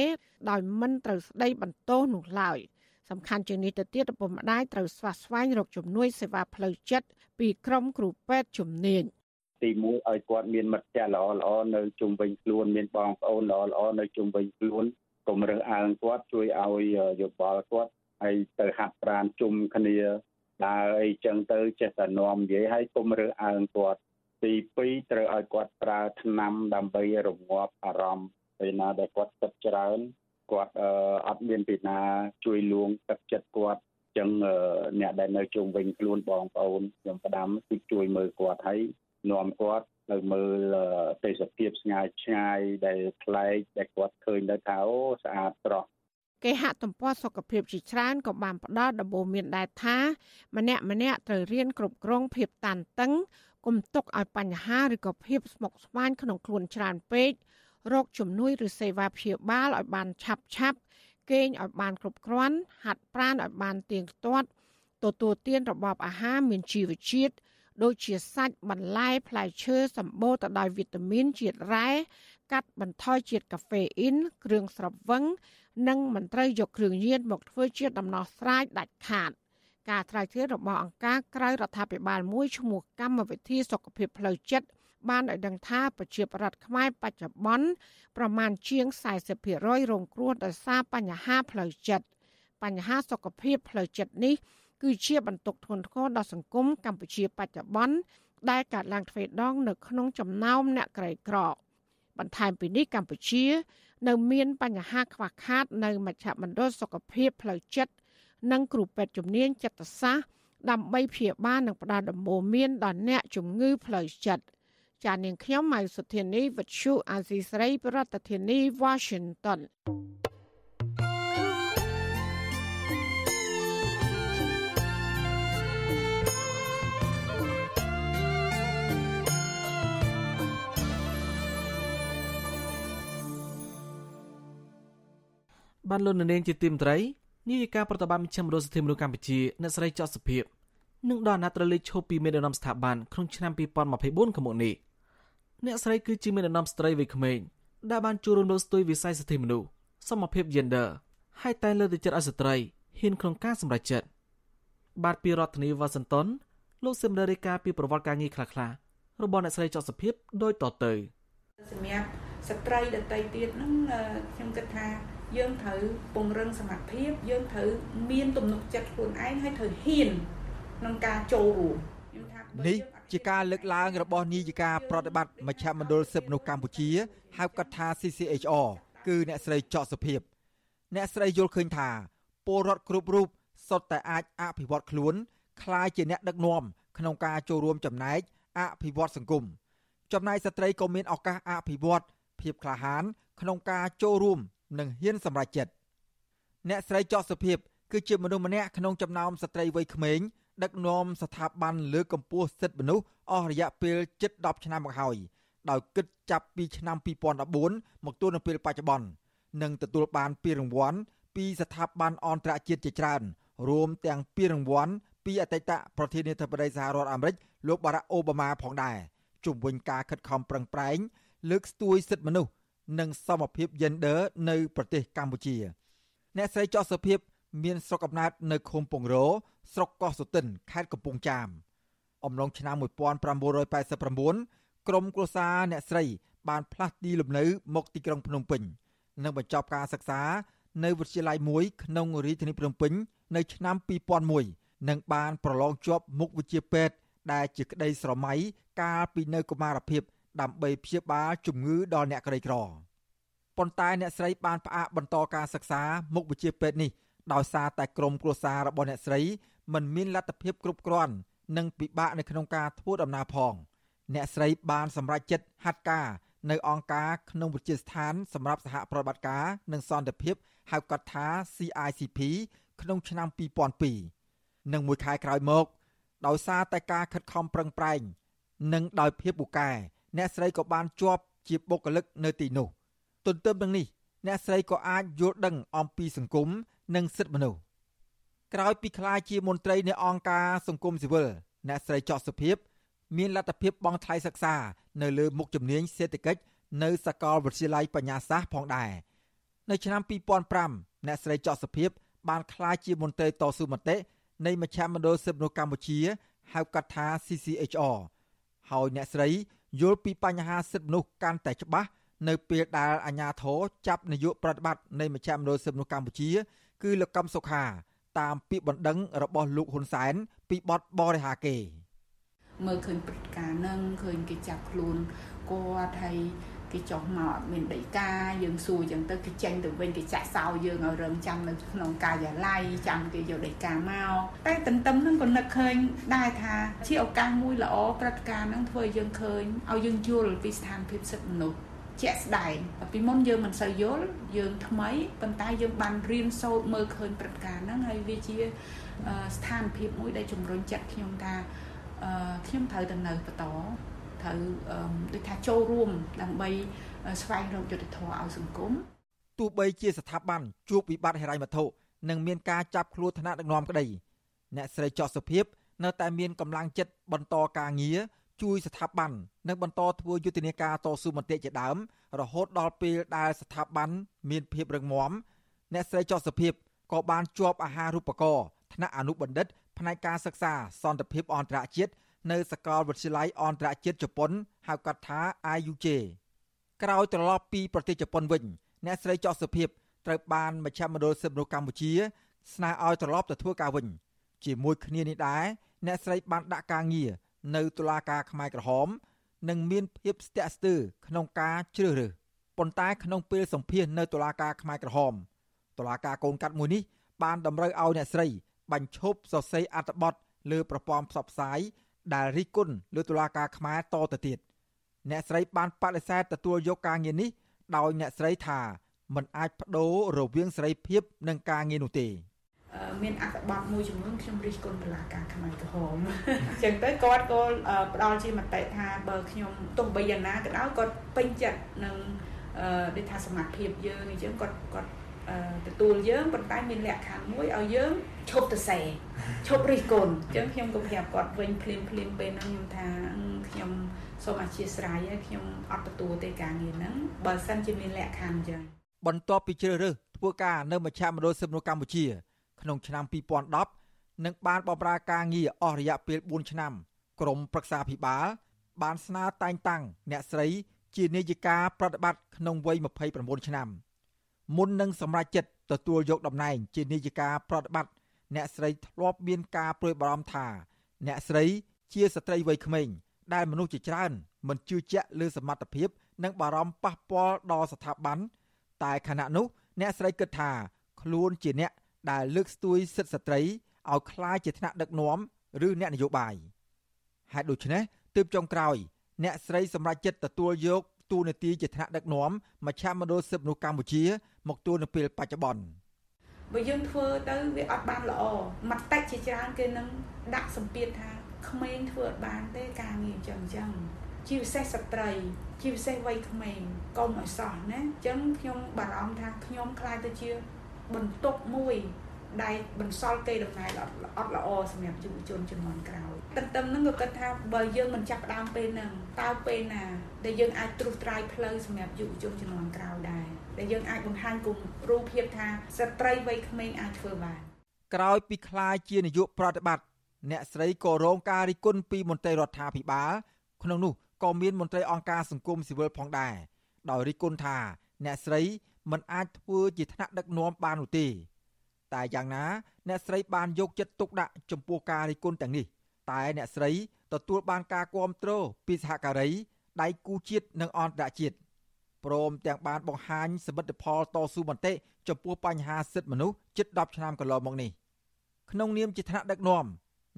ដោយមិនត្រូវស្ដីបន្ទោសនោះឡើយសំខាន់ជាងនេះទៅទៀតឪពុកម្ដាយត្រូវស្វះស្វែងរកជំនួយសេវាផ្លូវចិត្តពីក្រុមគ្រូពេទ្យជំនាញទីមួយឲ្យគាត់មានមិត្តភ័ក្តិល្អល្អនៅជុំវិញខ្លួនមានបងប្អូនល្អល្អនៅជុំវិញខ្លួន កុំរើសអើងគាត់ជួយឲ្យយោបល់គាត់ហើយទៅហាត់ប្រាណជុំគ្នាដើរអីចឹងទៅចេះតែនាំនិយាយហើយកុំរើសអើងគាត់ទី2ត្រូវឲ្យគាត់ប្រើថ្នាំដើម្បីរងាប់អារម្មណ៍ពេលណាដែលគាត់គិតច្រើនគាត់អត់មានពីណាជួយលួងទឹកចិត្តគាត់ចឹងអ្នកដែលនៅជុំវិញខ្លួនបងប្អូនខ្ញុំផ្ដាំគឺជួយមើលគាត់ហើយ នាំគាត់ទៅមើលទេសភាពស្ងាយឆ្ងាយដែលប្លែកដែលគាត់ឃើញទៅថាអូស្អាតស្រស់គេហទំព័រសុខភាពជាច្រើនក៏បានផ្ដល់ដំបូន្មានដែរថា ម្នាក់ម្នាក់ត្រូវរៀនគ្រប់គ្រងភាពតានតឹងកុំទុកឲ្យបញ្ហាឬក៏ភាពស្មុគស្មាញក្នុងខ្លួនច្រើនពេករកជំនួយឬសេវាព្យាបាលឲ្យបានឆាប់ឆាប់គេងឲ្យបានគ្រប់គ្រាន់ហាត់ប្រាណឲ្យបានទៀងទាត់ទទួលទានរបបអាហារមានជីវជាតិ ដូចជាសាច់បន្លែផ្លែឈើសម្បូរទៅដោយវីតាមីនជាតិរ៉ែកាត់បន្ថយជាតិកាហ្វេអ៊ីនគ្រឿងស្រវឹងនិងមិនត្រូវយកគ្រឿងញៀនមកធ្វើជាដំណោះស្រាយដាច់ខាត ការត្រាវជ្រាវរបស់អង្គការក្រៅរដ្ឋាភិបាលមួយឈ្មោះកម្មវិធីសុខភាពផ្លូវចិត្តបានឲ្យដឹងថាប្រជាប្រដ្ឋខ្មែរបច្ចុប្បន្នប្រមាណជាង40%រងគ្រោះដោយសារបញ្ហាផ្លូវចិត្តបញ្ហាសុខភាពផ្លូវចិត្តនេះ គឺជាបន្ទុកធ្ងន់ធ្ងរដល់សង្គមកម្ពុជាបច្ចុប្បន្នដែលកើតឡើងទ្វេដងនៅក្នុងចំណោមអ្នកក្រីក្របន្ថែមពីនេះកម្ពុជា នៅមានបញ្ហាខ្វះខាត នៅមជ្ឈមណ្ឌលសុខភាពផ្លូវចិត្តនិងគ្រូពេទ្យជំនាញចិត្តសាស្ត្រដើម្បីព្យាបាលនិងផ្តល់ដំបូន្មានដល់អ្នកជំងឺផ្លូវចិត្តចានាងខ្ញុំម៉ៃសុធានីវិទ្យុអាស៊ីស្រីប្រធានាធិបតី Washington បានលុននាងជាទីមត្រីនាយិកាប្រតិបត្តិមជ្ឈមណ្ឌលសិទ្ធិមនុស្សកម្ពុជាអ្នកស្រីចော့សុភាពនឹងដល់អាណត្តិរលេខឈប់ពីមេដឹកនាំស្ថាប័នក្នុងឆ្នាំ2024ខាងមុខនេះអ្នកស្រីគឺជាមេដឹកនាំស្ត្រីវ័យក្មេងដែលបានចូលរួមលើកស្ទួយវិស័យសិទ្ធិមនុស្សសមភាព gender ហើយតែលើកទឹកចិត្តឲ្យស្ត្រីហ៊ានក្នុងការសម្រេចចិត្តបាទពីរដ្ឋធានីវ៉ាស៊ីនតោនលោកសេមរារីកាពីប្រវត្តិការងារខ្លះៗរបស់អ្នកស្រីចော့សុភាពដូចតទៅសម្រាប់ស្ត្រីដតីទៀតហ្នឹងខ្ញុំគិតថា យើងត្រូវពង្រឹងសមត្ថភាពយើងត្រូវមានទំនុកចិត្តខ្លួនឯងហើយត្រូវហ៊ានក្នុងការចូលរួមខ្ញុំថានេះជាការលើកឡើងរបស់នាយិកាប្រតិបត្តិមជ្ឈមណ្ឌលសិទ្ធិមនុស្សកម្ពុជាហៅកាត់ថា CCHR គឺអ្នកស្រីចော့សុភាព អ្នកស្រីយល់ឃើញថាពលរដ្ឋគ្រប់រូបសុទ្ធតែអាចអភិវឌ្ឍខ្លួនคล้ายជាអ្នកដឹកនាំក្នុងការចូលរួមចំណែកអភិវឌ្ឍសង្គមចំណែកស្ត្រីក៏មានឱកាសអភិវឌ្ឍភាពក្លាហាន ក្នុងការចូលរួម និងហ៊ានសម្រេចចិត្តអ្នកស្រីចော့សុភាពគឺជាមនុស្សម្នាក់ក្នុងចំណោមស្ត្រីវ័យក្មេងដឹកនាំស្ថាប័នលើកកម្ពស់សិទ្ធិមនុស្សអស់រយៈពេលជិត10ឆ្នាំមកហើយដោយគិតចាប់ពីឆ្នាំ2014មកទល់នឹងពេលបច្ចុប្បន្ននិងទទួលបានពានរង្វាន់ពីស្ថាប័នអន្តរជាតិជាច្រើនរួមទាំងពានរង្វាន់ពីអតីតប្រធានាធិបតីសហរដ្ឋអាមេរិកលោកបារ៉ាក់អូបាម៉ាផងដែរជុំវិញការខិតខំប្រឹងប្រែងលើកស្ទួយសិទ្ធិមនុស្ស និងសមភាព gender នៅប្រទេសកម្ពុជា អ្នកស្រីចော့សុភាពមានស្រុកកំណើតនៅឃុំពងរោស្រុកកោះសុទិនខេត្តកំពង់ចាមអំឡុងឆ្នាំ1989ក្រុមគ្រួសារអ្នកស្រី បានផ្លាស់ទីលំនៅ មកទីក្រុងភ្នំពេញនិងបញ្ចប់ការសិក្សានៅវិទ្យាល័យមួយក្នុងរាជធានីភ្នំពេញនៅឆ្នាំ2001និងបានប្រឡងជាប់មុខវិជ្ជាពេទ្យដែលជាក្តីស្រមៃកាលពីនៅកុមារភាព ដើម្បីព្យាបាលជំងឺដល់អ្នកក្រីក្រប៉ុន្តែអ្នកស្រីបានផ្អាកបន្តការសិក្សាមុខវិជ្ជាពេទ្យនេះដោយសារតែក្រុមគ្រួសាររបស់អ្នកស្រីមិនមានលទ្ធភាពគ្រប់គ្រាន់និងពិបាកនៅក្នុងការធ្វើដំណើរផង អ្នកស្រីបានសម្រេចចិត្តហាត់ការនៅអង្គការក្នុងវិទ្យាស្ថានសម្រាប់សហប្រតិបត្តិការនិងសន្តិភាពហៅកាត់ថា CICP ក្នុងឆ្នាំ2002និងមួយខែក្រោយមក ដោយសារតែការខិតខំប្រឹងប្រែង និងដោយភាពពូកែ អ្នកស្រីក៏បានជាប់ជាបុគ្គលិកនៅទីនោះទន្ទឹមនឹងនេះអ្នកស្រីក៏អាចយល់ដឹងអំពីសង្គមនិងសិទ្ធិមនុស្សក្រោយពីក្លាយជាមន្ត្រីនៃអង្គការសង្គមស៊ីវិលអ្នកស្រីចော့សុភាពមានលទ្ធភាពបង់ថ្លៃសិក្សានៅលើមុខជំនាញសេដ្ឋកិច្ចនៅសាកលវិទ្យាល័យបញ្ញាសាស្ត្រផងដែរនៅឆ្នាំ2005អ្នកស្រីចော့សុភាពបានក្លាយជាមន្ត្រីតស៊ូមតិនៃមជ្ឈមណ្ឌលសិទ្ធិមនុស្សកម្ពុជាហៅកាត់ថា CCHR ហើយអ្នកស្រី យល់ពីបញ្ហាសិទ្ធិមនុស្សកាន់តែច្បាស់នៅពេលដែលអាជ្ញាធរចាប់នាយកប្រតិបត្តិនៃមជ្ឈមណ្ឌលសិទ្ធិមនុស្សកម្ពុជា គឺលោកកឹមសុខា តាមពាក្យបណ្ដឹងរបស់លោកហ៊ុនសែនពីបទបរិហាគេមើលឃើញព្រឹត្តិការណ៍នឹងឃើញគេចាប់ខ្លួនគាត់ហើយ គេចុះមកអត់មានដីកាយើងសួរចឹងទៅគេចេញទៅវិញគេចាក់សោយើងឲ្យរងចាំនៅក្នុងការិយាល័យចាំគេយកដីកាមកតែទន្ទឹមនឹងក៏នឹកឃើញដែរថាជាឱកាសមួយល្អព្រឹត្តិការណ៍ហ្នឹងធ្វើឲ្យយើងឃើញឲ្យយើងយល់ពីស្ថានភាពសិទ្ធិមនុស្សជាក់ស្ដែងពីមុនយើងមិនសូវយល់យើងថ្មីប៉ុន្តែយើងបានរៀនសូត្រមើលឃើញព្រឹត្តិការណ៍ហ្នឹងហើយវាជាស្ថានភាពមួយដែលជំរុញចិត្តខ្ញុំថាខ្ញុំត្រូវទៅនៅបន្ត ត្រូវដូចថាចូលរួមដើម្បីស្វែងរកយុត្តិធម៌ឲ្យសង្គមទោះបីជាស្ថាប័នជួបវិបត្តិហិរញ្ញវត្ថុនិងមានការចាប់ខ្លួនថ្នាក់ដឹកនាំក្តីអ្នកស្រីចော့សុភាពនៅតែមានកម្លាំងចិត្តបន្តការងារជួយស្ថាប័ននិងបន្តធ្វើយុទ្ធនាការតស៊ូមតិជាដើម រហូតដល់ពេលដែលស្ថាប័នមានភាពរឹងមាំអ្នកស្រីចော့សុភាពក៏បានជាប់អាហារូបករណ៍ថ្នាក់អនុបណ្ឌិតផ្នែកការសិក្សាសន្តិភាពអន្តរជាតិ នៅសាកលវិទ្យាល័យអន្តរជាតិជប៉ុនហៅកាត់ថា IUJ ក្រោយត្រឡប់ពីប្រទេសជប៉ុនវិញអ្នកស្រីចော့សុភាពត្រូវបានមជ្ឈមណ្ឌលសិទ្ធិមនុស្សកម្ពុជា ស្នើឲ្យត្រឡប់ទៅធ្វើការវិញ ជាមួយគ្នានេះដែរអ្នកស្រីបានដាក់ការងារនៅតុលាការខ្មែរក្រហម និងមានភាពស្ទាក់ស្ទើរក្នុងការជ្រើសរើសប៉ុន្តែក្នុងពេលសម្ភាសនៅតុលាការខ្មែរក្រហមតុលាការកូនកាត់មួយនេះបានតម្រូវឲ្យអ្នកស្រីបញ្ឈប់សរសេរអត្ថបទលើប្រព័ន្ធផ្សព្វផ្សាយ ដែលរិះគន់លើតុលាការខ្មែរតទៅទៀតអ្នកស្រីបានបដិសេធទទួលយកការងារនេះដោយអ្នកស្រីថាมันអាចបដូររវាងសេរីភាពនិងការងារនោះទេមានអត្ថបទមួយចំនួនខ្ញុំរិះគន់តុលាការខ្មែរក្រហមអញ្ចឹងទៅគាត់ក៏ផ្ដល់ជាមតិថាបើខ្ញុំទោះបីយ៉ាងណាក៏ដោយគាត់ពេញចិត្តនឹងដូចថាសមត្ថភាពយើងអញ្ចឹងគាត់គាត់ ទទួលយើងប៉ុន្តែមានលក្ខខណ្ឌមួយឲ្យយើងឈប់ទៅសេឈប់រិះគន់អញ្ចឹងខ្ញុំក៏ប្រាប់គាត់វិញភ្លាមភ្លាមពេលហ្នឹងខ្ញុំថាខ្ញុំសូមអធិស្ឋានហើយខ្ញុំអត់ទទួលទេការងារហ្នឹងបើសិនជាមានលក្ខខណ្ឌអញ្ចឹងបន្ទាប់ពីជ្រើសរើសធ្វើការនៅមជ្ឈមណ្ឌលសិទ្ធិមនុស្សកម្ពុជា ក្នុងឆ្នាំ2010និងបានបម្រើការងារអស់រយៈពេល4ឆ្នាំក្រមប្រឹក្សាភិបាល បានស្នើតែងតាំងអ្នកស្រីជានាយិកាប្រតិបត្តិក្នុងវ័យ29ឆ្នាំ មុននឹងសម្រេចចិត្តទទួលយកតំណែងជានាយិកាប្រតិបត្តិអ្នកស្រីធ្លាប់មានការព្រួយបារម្ភថាអ្នកស្រីជាស្ត្រីវ័យក្មេងដែលមនុស្សជាច្រើនមិនជឿជាក់លើសមត្ថភាព និងបារម្ភប៉ះពាល់ដល់ស្ថាប័នតែខណៈនោះ អ្នកស្រីគិតថា ខ្លួនជាអ្នកដែលលើកស្ទួយសិទ្ធិស្ត្រីឲ្យក្លាយជាថ្នាក់ដឹកនាំឬអ្នកនយោបាយហេតុដូច្នេះទើបចុងក្រោយ អ្នកស្រីសម្រេចចិត្តទទួលយកតួនាទីជាថ្នាក់ដឹកនាំមជ្ឈមណ្ឌលសិទ្ធិមនុស្សកម្ពុជា មកទួលនៅពេលបច្ចុប្បន្នបើយើងធ្វើទៅវាអត់បានល្អមតិជាច្រើនគេនឹងដាក់សម្ពាធថាក្មេងធ្វើអត់បានទេការងារអញ្ចឹងអញ្ចឹងជាពិសេសស្ត្រីជាពិសេសវ័យក្មេងកុំឲ្យសោះណាអញ្ចឹងខ្ញុំបារម្ភថាខ្ញុំខ្លាចទៅជាបន្ទុកមួយដែលបន្សល់គេដំណើរអត់ល្អសម្រាប់យុវជនជំនាន់ក្រោយទន្ទឹមនឹងក៏គិតថាបើយើងមិនចាប់ផ្ដើមពេលហ្នឹងតើពេលណាដែលយើងអាចត្រួសត្រាយផ្លូវសម្រាប់យុវជនជំនាន់ក្រោយដែរ ដែលយើងអាចបង្ហាញគំរូភាពថាស្ត្រីវ័យក្មេងអាចធ្វើបានក្រោយពីខ្លាយជានាយកប្រតិបត្តិអ្នកស្រីក៏រងការរិះគន់ពីមន្ត្រីរដ្ឋាភិបាលក្នុងនោះក៏មានមន្ត្រីអង្គការសង្គមស៊ីវិលផងដែរដោយរិះគន់ថាអ្នកស្រីមិនអាចធ្វើជាថ្នាក់ដឹកនាំបាននោះទេតែយ៉ាងណា អ្នកស្រីបានយកចិត្តទុកដាក់ចំពោះការរិះគន់ទាំងនេះ តែអ្នកស្រីទទួលបានការគាំទ្រពីសហការីដៃគូជាតិនិងអន្តរជាតិ ព្រមទាំងបានបង្ហាញសមិទ្ធផលតស៊ូមតិចំពោះបញ្ហាសិទ្ធិមនុស្សជិត10ឆ្នាំកន្លងមកនេះក្នុងនាមជាថ្នាក់ដឹកនាំ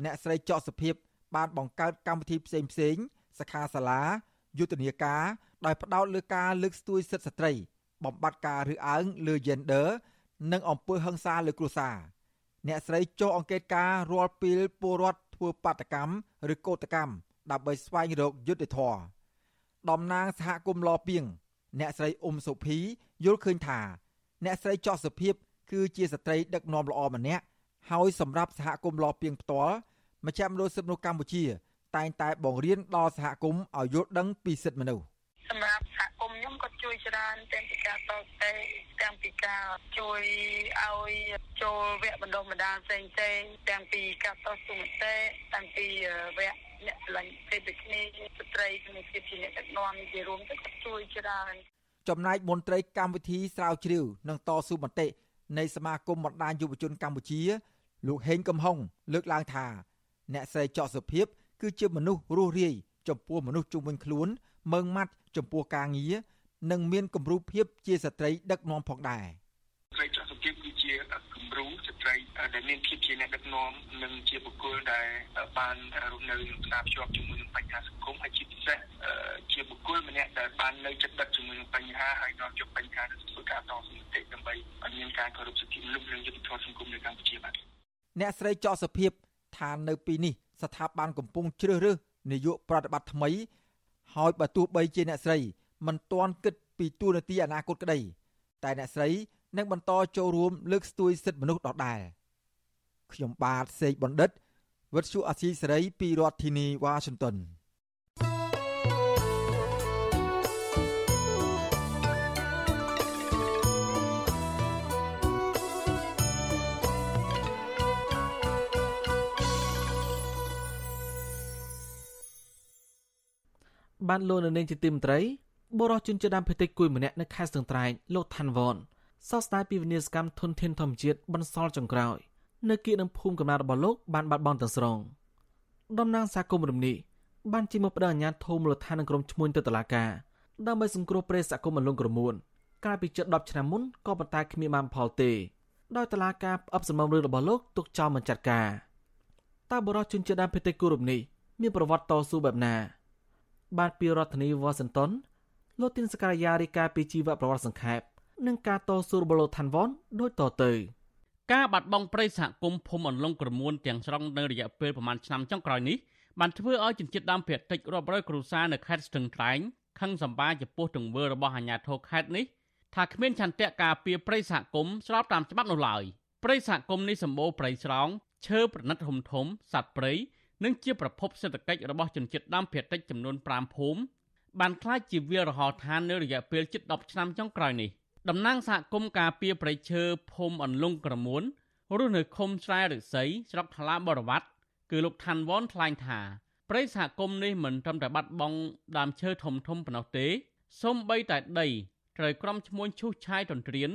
អ្នកស្រីចော့សុភាពបានបង្កើតកម្មវិធីផ្សេងផ្សេងសិក្ខាសាលាយុទ្ធនាការដោយផ្ដោតលើការលើកស្ទួយសិទ្ធិស្ត្រី បំបត្តិការរើសអើងលើ gender និងអំពើហិង្សាលើគ្រួសារអ្នកស្រីចុះអង្កេតការរាល់ពេលពលរដ្ឋធ្វើបាតកម្មឬកោតកម្មដើម្បីស្វែងរកយុត្តិធម៌តំណាងសហគមន៍លពីង អ្នកស្រីអ៊ុំសុភីយល់ឃើញថាអ្នកស្រីចော့សុភាព គឺជាស្ត្រីដឹកនាំល្អម្នាក់ហើយសម្រាប់សហគមន៍លពីងផ្ទាល់មជ្ឈមណ្ឌលសិទ្ធិមនុស្សកម្ពុជា តែងតែបង្រៀនដល់សហគមន៍ឲ្យយល់ដឹងពីសិទ្ធិមនុស្សសម្រាប់សហគមន៍ខ្ញុំក៏ ជួយច្រើនទាំងពីការតទេទាំងពីការជួយឲ្យចូលវគ្គបណ្ដុះបណ្ដាលផ្សេងផ្សេងទាំងពីការតស៊ូមតិទាំងពីវគ្គអ្នកឆ្លាញ់ទេពគ្នាស្ត្រីក្នុងភាពជាអ្នកដឹកនាំជារួមទៅក៏ជួយច្រើនចំណែកមន្ត្រីកម្មវិធីស្រាវជ្រាវនិងតស៊ូមតិនៃសមាគមបណ្ដាញយុវជនកម្ពុជា លោកហេងកំហុងលើកឡើងថាអ្នកស្រីចော့សុភាពគឺជាមនុស្សរស់រាយចំពោះមនុស្សជុំវិញខ្លួនមើងម៉ាត់ចំពោះការងារ និងមានគំរូភាពជាស្ត្រីដឹកនាំផងដែរស្រីចော့សុភាពគឺជាគំរូស្ត្រីដែលមានភាពជាអ្នកដឹកនាំនិងជាបុគ្គលដែលបានរស់នៅនិងផ្សារភ្ជាប់ជាមួយនឹងបញ្ហាសង្គមហើយជាពិសេសជាបុគ្គលម្នាក់ដែលបាននៅចិត្តដិតជាមួយនឹងបញ្ហាហើយនាំយកបញ្ហាទៅធ្វើការតស៊ូមតិដើម្បីឲ្យមានការគោរពសិទ្ធិមនុស្សនិងយុត្តិធម៌សង្គមនៅកម្ពុជាបាទអ្នកស្រីចော့សុភាពថានៅពីនេះស្ថាប័នកំពុងជ្រើសរើសនាយកប្រតិបត្តិថ្មី ហើយបើទោះបីជាអ្នកស្រី មិនទាន់គិតពីទួលនីតិអនាគតក្តី តែអ្នកស្រីនឹងបន្តចូលរួមលើកស្ទួយសិទ្ធិមនុស្សដដែលខ្ញុំបាទសេកបណ្ឌិតវិទ្យុអាស៊ីសេរីពីរដ្ឋធានីវ៉ាស៊ីនតោនបានលោកនៅនាងជាទីមន្ត្រី បរិសុជនជាដើមភេតិចគួយម្នាក់នៅខេត្តស្ទឹងត្រែងលោកឋានវ៉នសោកស្ដាយពីវិនាសកម្មធនធានធម្មជាតិបន្សល់ចុងក្រោយនៅគៀកនឹងភូមិកំណើតរបស់លោកបានបាត់បង់ទាំងស្រុងតំណាងសហគមន៍រំនេះបានជិះមកផ្ដល់អាជ្ញាធរមូលដ្ឋាននឹងក្រុមឈ្មួញទៅតុលាការដើម្បីសង្គ្រោះព្រៃសហគមន៍អលងក្រមួនកាលពីជិត10ឆ្នាំមុនក៏ប៉ុន្តែគ្មានបានផលទេដោយតុលាការផ្អឹបសំណុំរឿងរបស់លោកទុកចោលមិនចាត់ការតើបរិសុជនជាដើមភេតិចគូរំនេះមានប្រវត្តិតស៊ូបែបណា បាទពីរដ្ឋធានីវ៉ាស៊ីនតោន លោកទីនសក្កាយារីកាពីជីវប្រវត្តិសង្ខេបនិងការតស៊ូរបស់លោកថាន់វ៉នដូចតទៅការបាត់បង់ព្រៃសហគមន៍ភូមិអន្លង់ក្រមួនទាំងស្រុងនៅរយៈពេលប្រមាណឆ្នាំចុងក្រោយនេះបានធ្វើឲ្យជនជាតិដើមភាគតិចរាប់រយគ្រួសារនៅខេត្តស្ទឹងត្រែងខឹងសម្បាចំពោះទង្វើរបស់អាជ្ញាធរខេត្តនេះថាគ្មានឆន្ទៈការពារព្រៃសហគមន៍ស្របតាមច្បាប់នោះឡើយព្រៃសហគមន៍នេះសម្បូរព្រៃស្រោងឈើប្រណិតធំធំសត្វព្រៃនិងជាប្រភពសេដ្ឋកិច្ចរបស់ជនជាតិដើមភាគតិចចំនួន5ភូមិ បានក្លាយជាវាលរហោឋាននៅរយៈពេលជិត10ឆ្នាំចុងក្រោយនេះតំណាងសហគមន៍ការពារប្រៃឈើភូមិអន្លង់ក្រមួនរស់នៅឃុំស្រែរិស័យស្រុកថ្លាបរវត្តគឺលោកឋានវ៉នថ្លែងថាព្រៃសហគមន៍នេះមិនត្រឹមតែបាត់បង់ដើមឈើធំធំប៉ុណ្ណោះទេសូម្បីតែដីត្រូវក្រុមឈ្មួញឈូសឆាយទន្ទ្រាន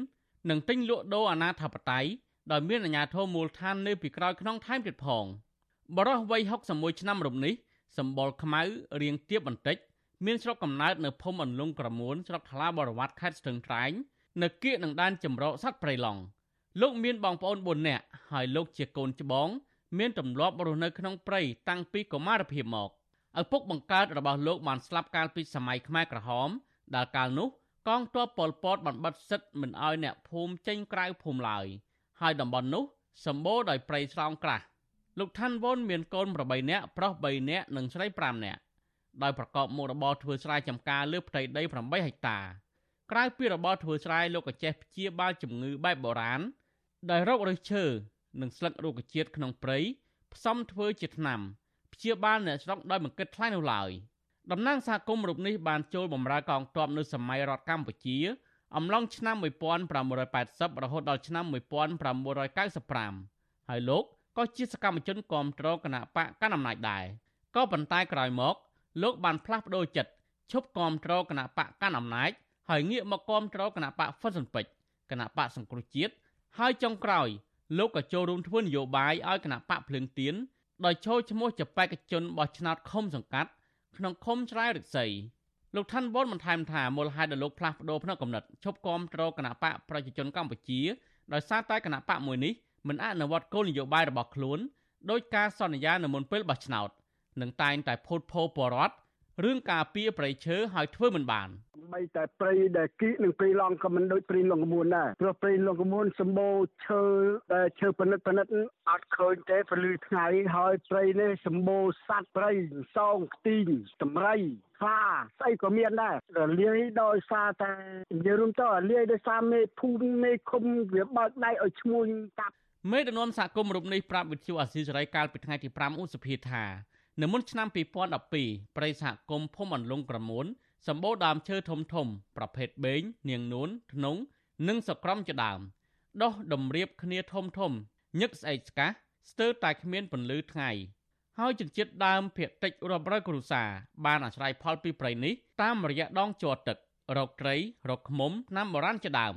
និងទិញលក់ដូរអាណាធិបតេយ្យដោយមានអាជ្ញាធរមូលដ្ឋាននៅពីក្រោយខ្នងថែមទៀតផងបរិះវ័យ61ឆ្នាំរំនេះសម្បល់ខ្មៅរៀងទៀបបន្តិច មានស្រុកកំណើតនៅភូមិអន្លង់ក្រមួនស្រុកថ្លាបរវត្តខេត្តស្ទឹងត្រែងនៅគៀកនឹងដែនចម្រោកសត្វព្រៃឡង់លោកមានបងប្អូន4នាក់ហើយលោកជាកូនច្បង មានទម្លាប់រស់នៅក្នុងព្រៃតាំងពីកុមារភាពមកឪពុកបង្កើតរបស់លោកបានស្លាប់កាលពីសម័យខ្មែរក្រហមដែលកាលនោះកងទ័ពប៉ុលពតបានបិទសិទ្ធមិនឲ្យអ្នកភូមិចេញក្រៅភូមិឡើយហើយតំបន់នោះសម្បូរដោយព្រៃស្រោងក្រាស់លោកឋានវ៉ុនមានកូន8នាក់ប្រុស3នាក់និងស្រី5នាក់ ដោយប្រកបមុខរបរធ្វើស្រែចម្ការលើផ្ទៃដី8ហិកតាក្រៅពីរបរធ្វើស្រែលោកក៏ចេះព្យាបាលជំងឺបែបបុរាណដោយរកឫសឈើនិងស្លឹករុក្ខជាតិក្នុងព្រៃផ្សំធ្វើជាថ្នាំព្យាបាលអ្នកស្រុកដោយមិនគិតថ្លៃនោះឡើយតំណាងសហគមន៍រូបនេះបានចូលបម្រើកងទ័ពនៅសម័យរដ្ឋកម្ពុជា អំឡុងឆ្នាំ1580រហូតដល់ឆ្នាំ1995ហើយលោកក៏ជាសកម្មជនគាំទ្រគណៈបកកណ្ដាលអំណាចដែរក៏ប៉ុន្តែក្រោយមក លោកបានផ្លាស់ប្ដូរចិត្តឈប់គាំទ្រគណៈបកកាន់អំណាចហើយងាកមកគាំទ្រគណៈបកហ្វុនស៊ុនពេជ្រគណៈបកសង្គ្រោះជាតិហើយចុងក្រោយលោកក៏ចូលរួមធ្វើនយោបាយឲ្យគណៈបកភ្លើងទៀនដោយចូលឈ្មោះជាបេក្ខជនបោះឆ្នោតឃុំសង្កាត់ក្នុងឃុំឆ្លើយរិទ្ធិលោកឋានវ៉ុនបន្ថែមថាមូលហេតុដែលលោកផ្លាស់ប្ដូរផ្នែកកំណត់ឈប់គាំទ្រគណៈបកប្រជាជនកម្ពុជាដោយសារតែគណៈបកមួយនេះមិនអនុវត្តគោលនយោបាយរបស់ខ្លួនដោយការសន្យានៅមុនពេលបោះឆ្នោត នឹងតែងតែភូតភរបរដ្ឋរឿងការពារប្រៃឈើហើយធ្វើមិនបានបីតែព្រៃដែលគីនឹងព្រៃឡង់ក៏មិនដូចព្រៃលងកមួនដែរព្រោះព្រៃលងកមួនសម្បូរឈើដែលឈើប៉និតប៉និតអត់ឃើញទេពលឺថ្ងៃហើយព្រៃនេះសម្បូរសត្វព្រៃសោងខ្ទីងតម្រៃហ្វាស្អីក៏មានដែររលាយដោយសារតែនិយាយរួមទៅរលាយដោយសារមេភូមិមេឃុំវាបើកដៃឲ្យឈ្មួញកាប់មេដឹកនាំសហគមន៍រូបនេះប្រាប់វិទ្យុអាស៊ីសេរីកាលពីថ្ងៃទី5ឧសភាថា នៅមុនឆ្នាំ2012ព្រៃសហគមន៍ភូមិអន្លង់ក្រមួនសម្បូរដើមឈើធំធំ ប្រភេទបេងនាងនួនធ្នង់និងសក្រំជាដើមដុះតម្រៀបគ្នាធំធំញឹកស្អែកស្កះស្ទើរតែគ្មានពន្លឺថ្ងៃហើយជនជាតិដើមភៀកតិចរាប់រយគ្រួសារបានអាស្រ័យផលពីព្រៃនេះតាមរយៈដងជាប់ទឹករកត្រីរកឃ្មុំតាមបុរាណជាដើម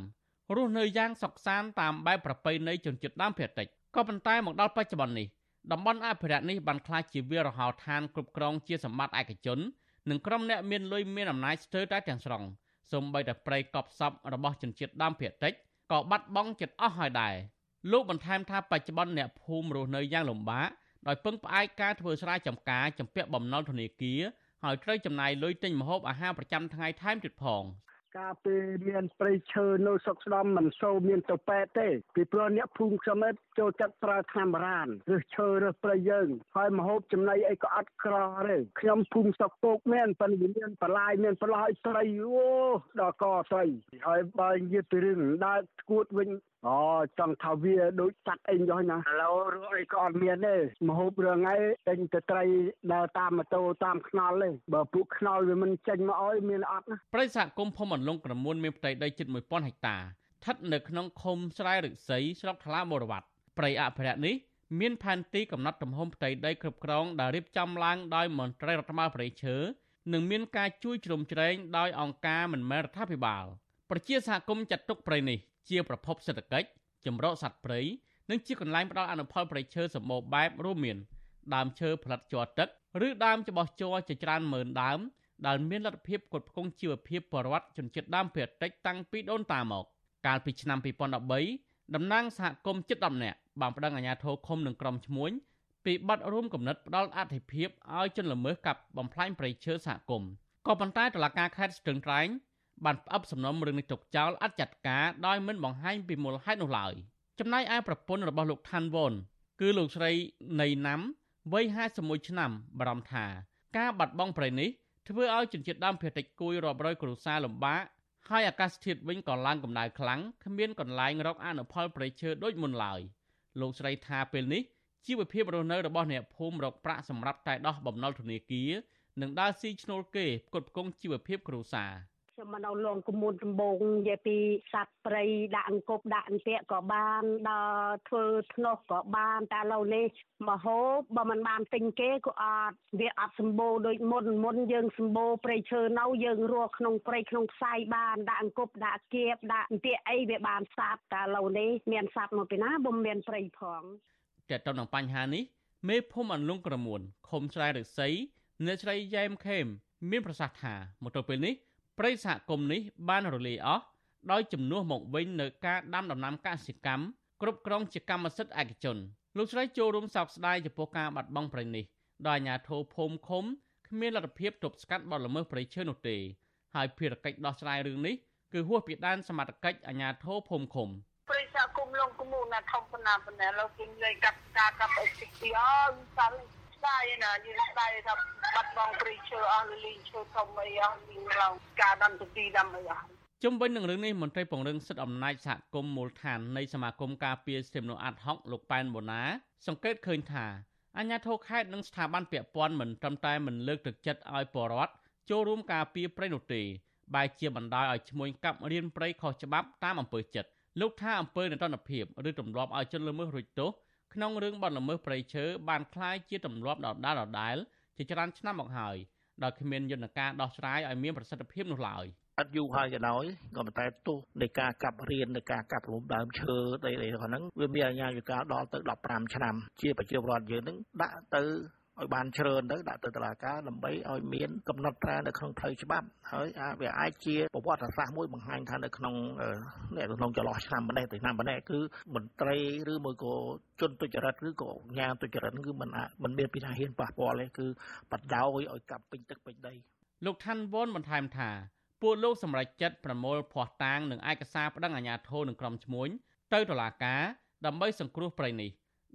រស់នៅយ៉ាងសុខសាន្តតាមបែបប្រពៃណីជនជាតិដើមភាគតិចក៏ប៉ុន្តែមកដល់បច្ចុប្បន្ននេះ តំបន់អភិរក្សនេះបានក្លាយជាវាលរហោឋានគ្រប់គ្រងជាសម្បត្តិឯកជននិងក្រុមអ្នកមានលុយមានអំណាចស្ទើរតែទាំងស្រុងសូម្បីតែព្រៃកប់សពរបស់ជនជាតិដើមភាគតិចក៏បាត់បង់ចិត្តអស់ហើយដែរលោកបន្ថែមថាបច្ចុប្បន្នអ្នកភូមិរស់នៅយ៉ាងលំបាកដោយពឹងផ្អែកការធ្វើស្រែចម្ការចំពាក់បំណុលធនាគារហើយត្រូវចំណាយលុយទិញម្ហូបអាហារប្រចាំថ្ងៃថែមទៀតផង កាលពេលមានព្រៃឈើនៅស្រុកស្ដំមិនសូវមានទៅពេទ្យទេពីព្រោះអ្នកភូមិខ្ញុំឯងចូលចិត្តប្រើថ្នាំបារាណឬឈើឬព្រៃយើងហើយមហូបចំណីអីក៏អត់ក្រទេខ្ញុំភូមិស្រុកពោកមានប៉ុន្តែមានបន្លាយមានបន្លាយត្រីអូដល់កត្រីហើយបើនិយាយពីរឿងដើរស្គួតវិញ អូចង់ថាវាដូចសัตว์អីចុះណាឥឡូវរកអីក៏អត់មានទេមហូបរឿងថ្ងៃទិញទៅត្រីដើរតាមម៉ូតូតាមខ្នល់ទេបើពួកខ្នល់វាមិនចេញមកអោយមានអត់ណាប្រិយសហគមន៍ភូមិអន្លង់ក្រមួនមានផ្ទៃដីជិត1000ហិកតាស្ថិតនៅក្នុងឃុំស្រែឫស្សីស្រុកថ្លាមរវត្តព្រៃអភិរក្សនេះមានផែនទីកំណត់ទំហំផ្ទៃដីគ្រប់គ្រងដែលរៀបចំឡើងដោយមន្ត្រីរដ្ឋបាលព្រៃឈើនិងមានការជួយជ្រោមជ្រែងដោយអង្គការមិនមែនរដ្ឋាភិបាលប្រជាសហគមន៍ចាត់ទុកព្រៃនេះ ជាប្រភពសេដ្ឋកិច្ចចម្រោកសត្វព្រៃនិងជាកន្លែងផ្ដល់អនុផលព្រៃឈើសម្បូរបែបរួមមានដើមឈើផលិតជ័រទឹកឬដើមច្បោះជ័រជាច្រើនម៉ឺនដើមដែលមានលទ្ធភាពគ្រប់គ្រងជីវភាពបរិវត្តជនជាតិដើមភាគតិចតាំងពីដូនតាមក កាលពីឆ្នាំ2013តំណាងសហគមន៍ជិត10នាក់បានប្តឹងអាជ្ញាធរឃុំនិងក្រុមឈ្មួញពីបទរួមគំនិតផ្ដាល់អធិភាពឲ្យជនល្មើសកាប់បំផ្លាញព្រៃឈើសហគមន៍ក៏ប៉ុន្តែតុលាការខេត្តស្ទឹងត្រែង បានផ្អឹបសំណុំរឿងនេះទុកចោលអត់ចាត់ការដោយមិនបង្ហាញពីមូលហេតុនោះឡើយចំណែកឯប្រពន្ធរបស់លោកឋានវ៉ុនគឺលោកស្រីណៃណាំវ័យ51ឆ្នាំបារម្ភថា ការបាត់បង់ប្រៃនេះធ្វើឲ្យជនជាតិដើមភាគតិចគួយរាប់រយគ្រួសារលំបាកហើយអាកាសធាតុវិញក៏ឡើងកម្ដៅខ្លាំងគ្មានកន្លែងរកអនុផលប្រៃឈើដូចមុនឡើយលោកស្រីថាពេលនេះជីវភាពរស់នៅរបស់អ្នកភូមិរកប្រាក់សម្រាប់តែដោះបំណុលធនាគារនិងដើរស៊ីឈ្នួលគេផ្គត់ផ្គង់ជីវភាពគ្រួសារ។ ខ្ញុំមកនៅលងកមួនដំបងនិយាយពីសត្វព្រៃដាក់អង្គប់ដាក់អន្ទាក់ក៏បានដល់ធ្វើធ្នោះក៏បានតែឥឡូវនេះមហូបបើមិនបានទិញគេក៏អត់វាអត់សម្បូរដូចមុនមុនយើងសម្បូរព្រៃឈើនៅយើងរស់ក្នុងព្រៃក្នុងផ្សាយបានដាក់អង្គប់ដាក់គៀបដាក់អន្ទាក់អីវាបានសត្វតែឥឡូវនេះមានសត្វមកពីណាបើមានព្រៃផងតើតើនឹងបញ្ហានេះមេភូមិអន្លង់ក្រមួនឃុំស្រែរិស័យអ្នកស្រីយ៉ែមខេមមានប្រសាសន៍ថាមកទៅពេលនេះ ព្រៃសហគមន៍នេះបានរលាយអស់ដោយជំនួសមកវិញនៅការដាំដំណាំកសិកម្មគ្រប់គ្រងជាកម្មសិទ្ធិឯកជនលោកស្រីចូលរួមសោកស្ដាយចំពោះការបាត់បង់ព្រៃនេះដោយអាជ្ញាធរភូមិឃុំគ្មានលទ្ធភាពទប់ស្កាត់បទល្មើសព្រៃឈើនោះទេហើយភារកិច្ចដោះស្រាយរឿងនេះគឺហួសពីដែនសមត្ថកិច្ចអាជ្ញាធរភូមិឃុំព្រៃសហគមន៍លងគមូណាធំប៉ុណ្ណាប៉ុណ្ណាលោកគេលេកាត់ការកាប់អីទីអស់សាល់ ស្ដាយណាយើងស្ដាយថាបាត់បង់ព្រៃឈើអស់លីងឈើធំអីអស់វិញឡើងការដាំទទីដាំអីអស់ជុំវិញនឹងរឿងនេះមន្ត្រីពង្រឹងសិទ្ធិអំណាចសហគមន៍មូលដ្ឋាននៃសមាគមការពារសិទ្ធិមនុស្សអាត់ហុកលោកប៉ែនបូណា សង្កេតឃើញថាអាជ្ញាធរខេត្តនិងស្ថាប័នពាក់ព័ន្ធមិនត្រឹមតែមិនលើកទឹកចិត្តឲ្យពលរដ្ឋចូលរួមការពារព្រៃនោះទេបែរជាបណ្ដាលឲ្យឈ្មួញកាប់រៀនព្រៃខុសច្បាប់តាមអំពើចិត្តលោកថាអំពើនន្តនភាពឬទម្លាប់ឲ្យជនល្មើសរួចទោស ក្នុងរឿងបទល្មើសព្រៃឈើបានคล้ายជាទម្លាប់ដដែលដដែលជាច្រើនឆ្នាំមកហើយដោយគ្មានយន្តការដោះស្រាយឲ្យមានប្រសិទ្ធភាពនោះឡើយអត់យូរហើយក៏ដោយក៏ប៉ុន្តែទោសនៃការកាប់រៀននៃការកាប់រំដើមឈើអីៗហ្នឹងវាមានអាជ្ញាវិការដល់ទៅ15ឆ្នាំជាប្រជាពលរដ្ឋយើងហ្នឹងដាក់ទៅ ឲ្យបានច្រើនទៅដាក់ទៅតុលាការដើម្បីឲ្យមានកំណត់ត្រានៅក្នុងផ្លូវច្បាប់ហើយវាអាចជាប្រវត្តិសាស្ត្រមួយបង្ហាញថានៅក្នុងនៅក្នុងចន្លោះឆ្នាំម្នេះទៅឆ្នាំម្នេះគឺមន្ត្រីឬមួយក៏ជនទុច្ចរិតឬក៏ញាទុច្ចរិតគឺមិនមិនមានពីណាហ៊ានប៉ះពាល់ទេគឺបដ ாய் ឲ្យកាប់ពេញទឹកពេញដីលោកឋានវ៉ុនបន្ថែមថាពួកលោកសម្រេចចិត្តប្រមូលភ័ស្តុតាងនិងឯកសារប្តឹងអាជ្ញាធរនឹងក្រុមឈ្មួញទៅតុលាការដើម្បីសង្គ្រោះប្រៃនេះ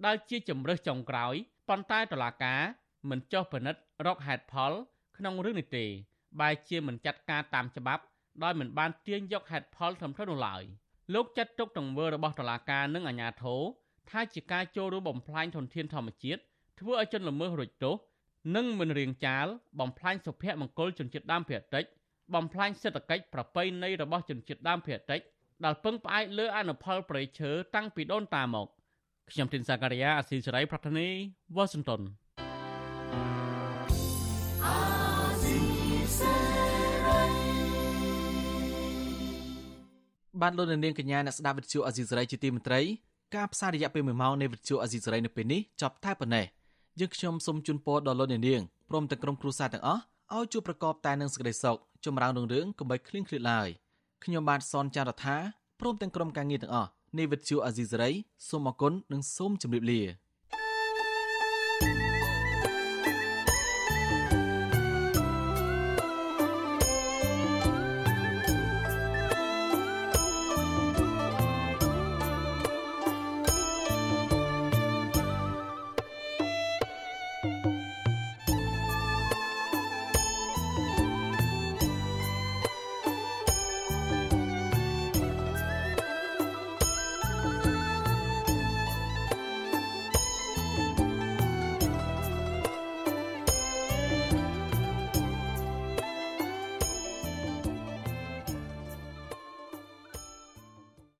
ដែលជាជំរើសចុងក្រោយ ប៉ុន្តែតុលាការមិនចុះពិនិត្យរកហេតុផល ក្នុងរឿងនេះទេបែរជាមិនចាត់ការតាមច្បាប់ដោយមិនបានទាញយកហេតុផលត្រឹមត្រូវនោះឡើយលោកចាត់ទុកទង្វើរបស់តុលាការនិងអាជ្ញាធរថាជាការចូលរួមបំផ្លាញធនធានធម្មជាតិធ្វើឲ្យជនល្មើសរួចទោសនិងមិនរៀងចាលបំផ្លាញសុភមង្គលជនជាតិដើមភាគតិចបំផ្លាញសេដ្ឋកិច្ចប្រពៃណីរបស់ជនជាតិដើមភាគតិចដែលពឹងផ្អែកលើអនុផលប្រៃឈើតាំងពីដូនតាមក ខ្ញុំទីនសាការីយ៉ាអស៊ីសេរីប្រធានីវ៉ាស៊ីនតោនបានលោកនាងកញ្ញាអ្នកស្ដាប់វិទ្យុអេស៊ីសរ៉ៃជាទីមេត្រីការផ្សាយរយៈពេល1ម៉ោងនៃវិទ្យុអេស៊ីសរ៉ៃនៅពេលនេះចប់តែប៉ុណ្ណេះយើងខ្ញុំសូមជូនពរដល់លោកនាងព្រមទាំងក្រុមគ្រួសារទាំងអស់ឲ្យជួបប្រកបតែនឹងសេចក្តីសុខចម្រើនរុងរឿងកុំបីឃ្លៀងឃ្លាតឡើយខ្ញុំបាទសនចាររថាព្រមទាំងក្រុមការងារទាំងអស់ នៃវិទ្យុអេស៊ីសរ៉ៃសូមអគុណនិងសូមជម្រាបលា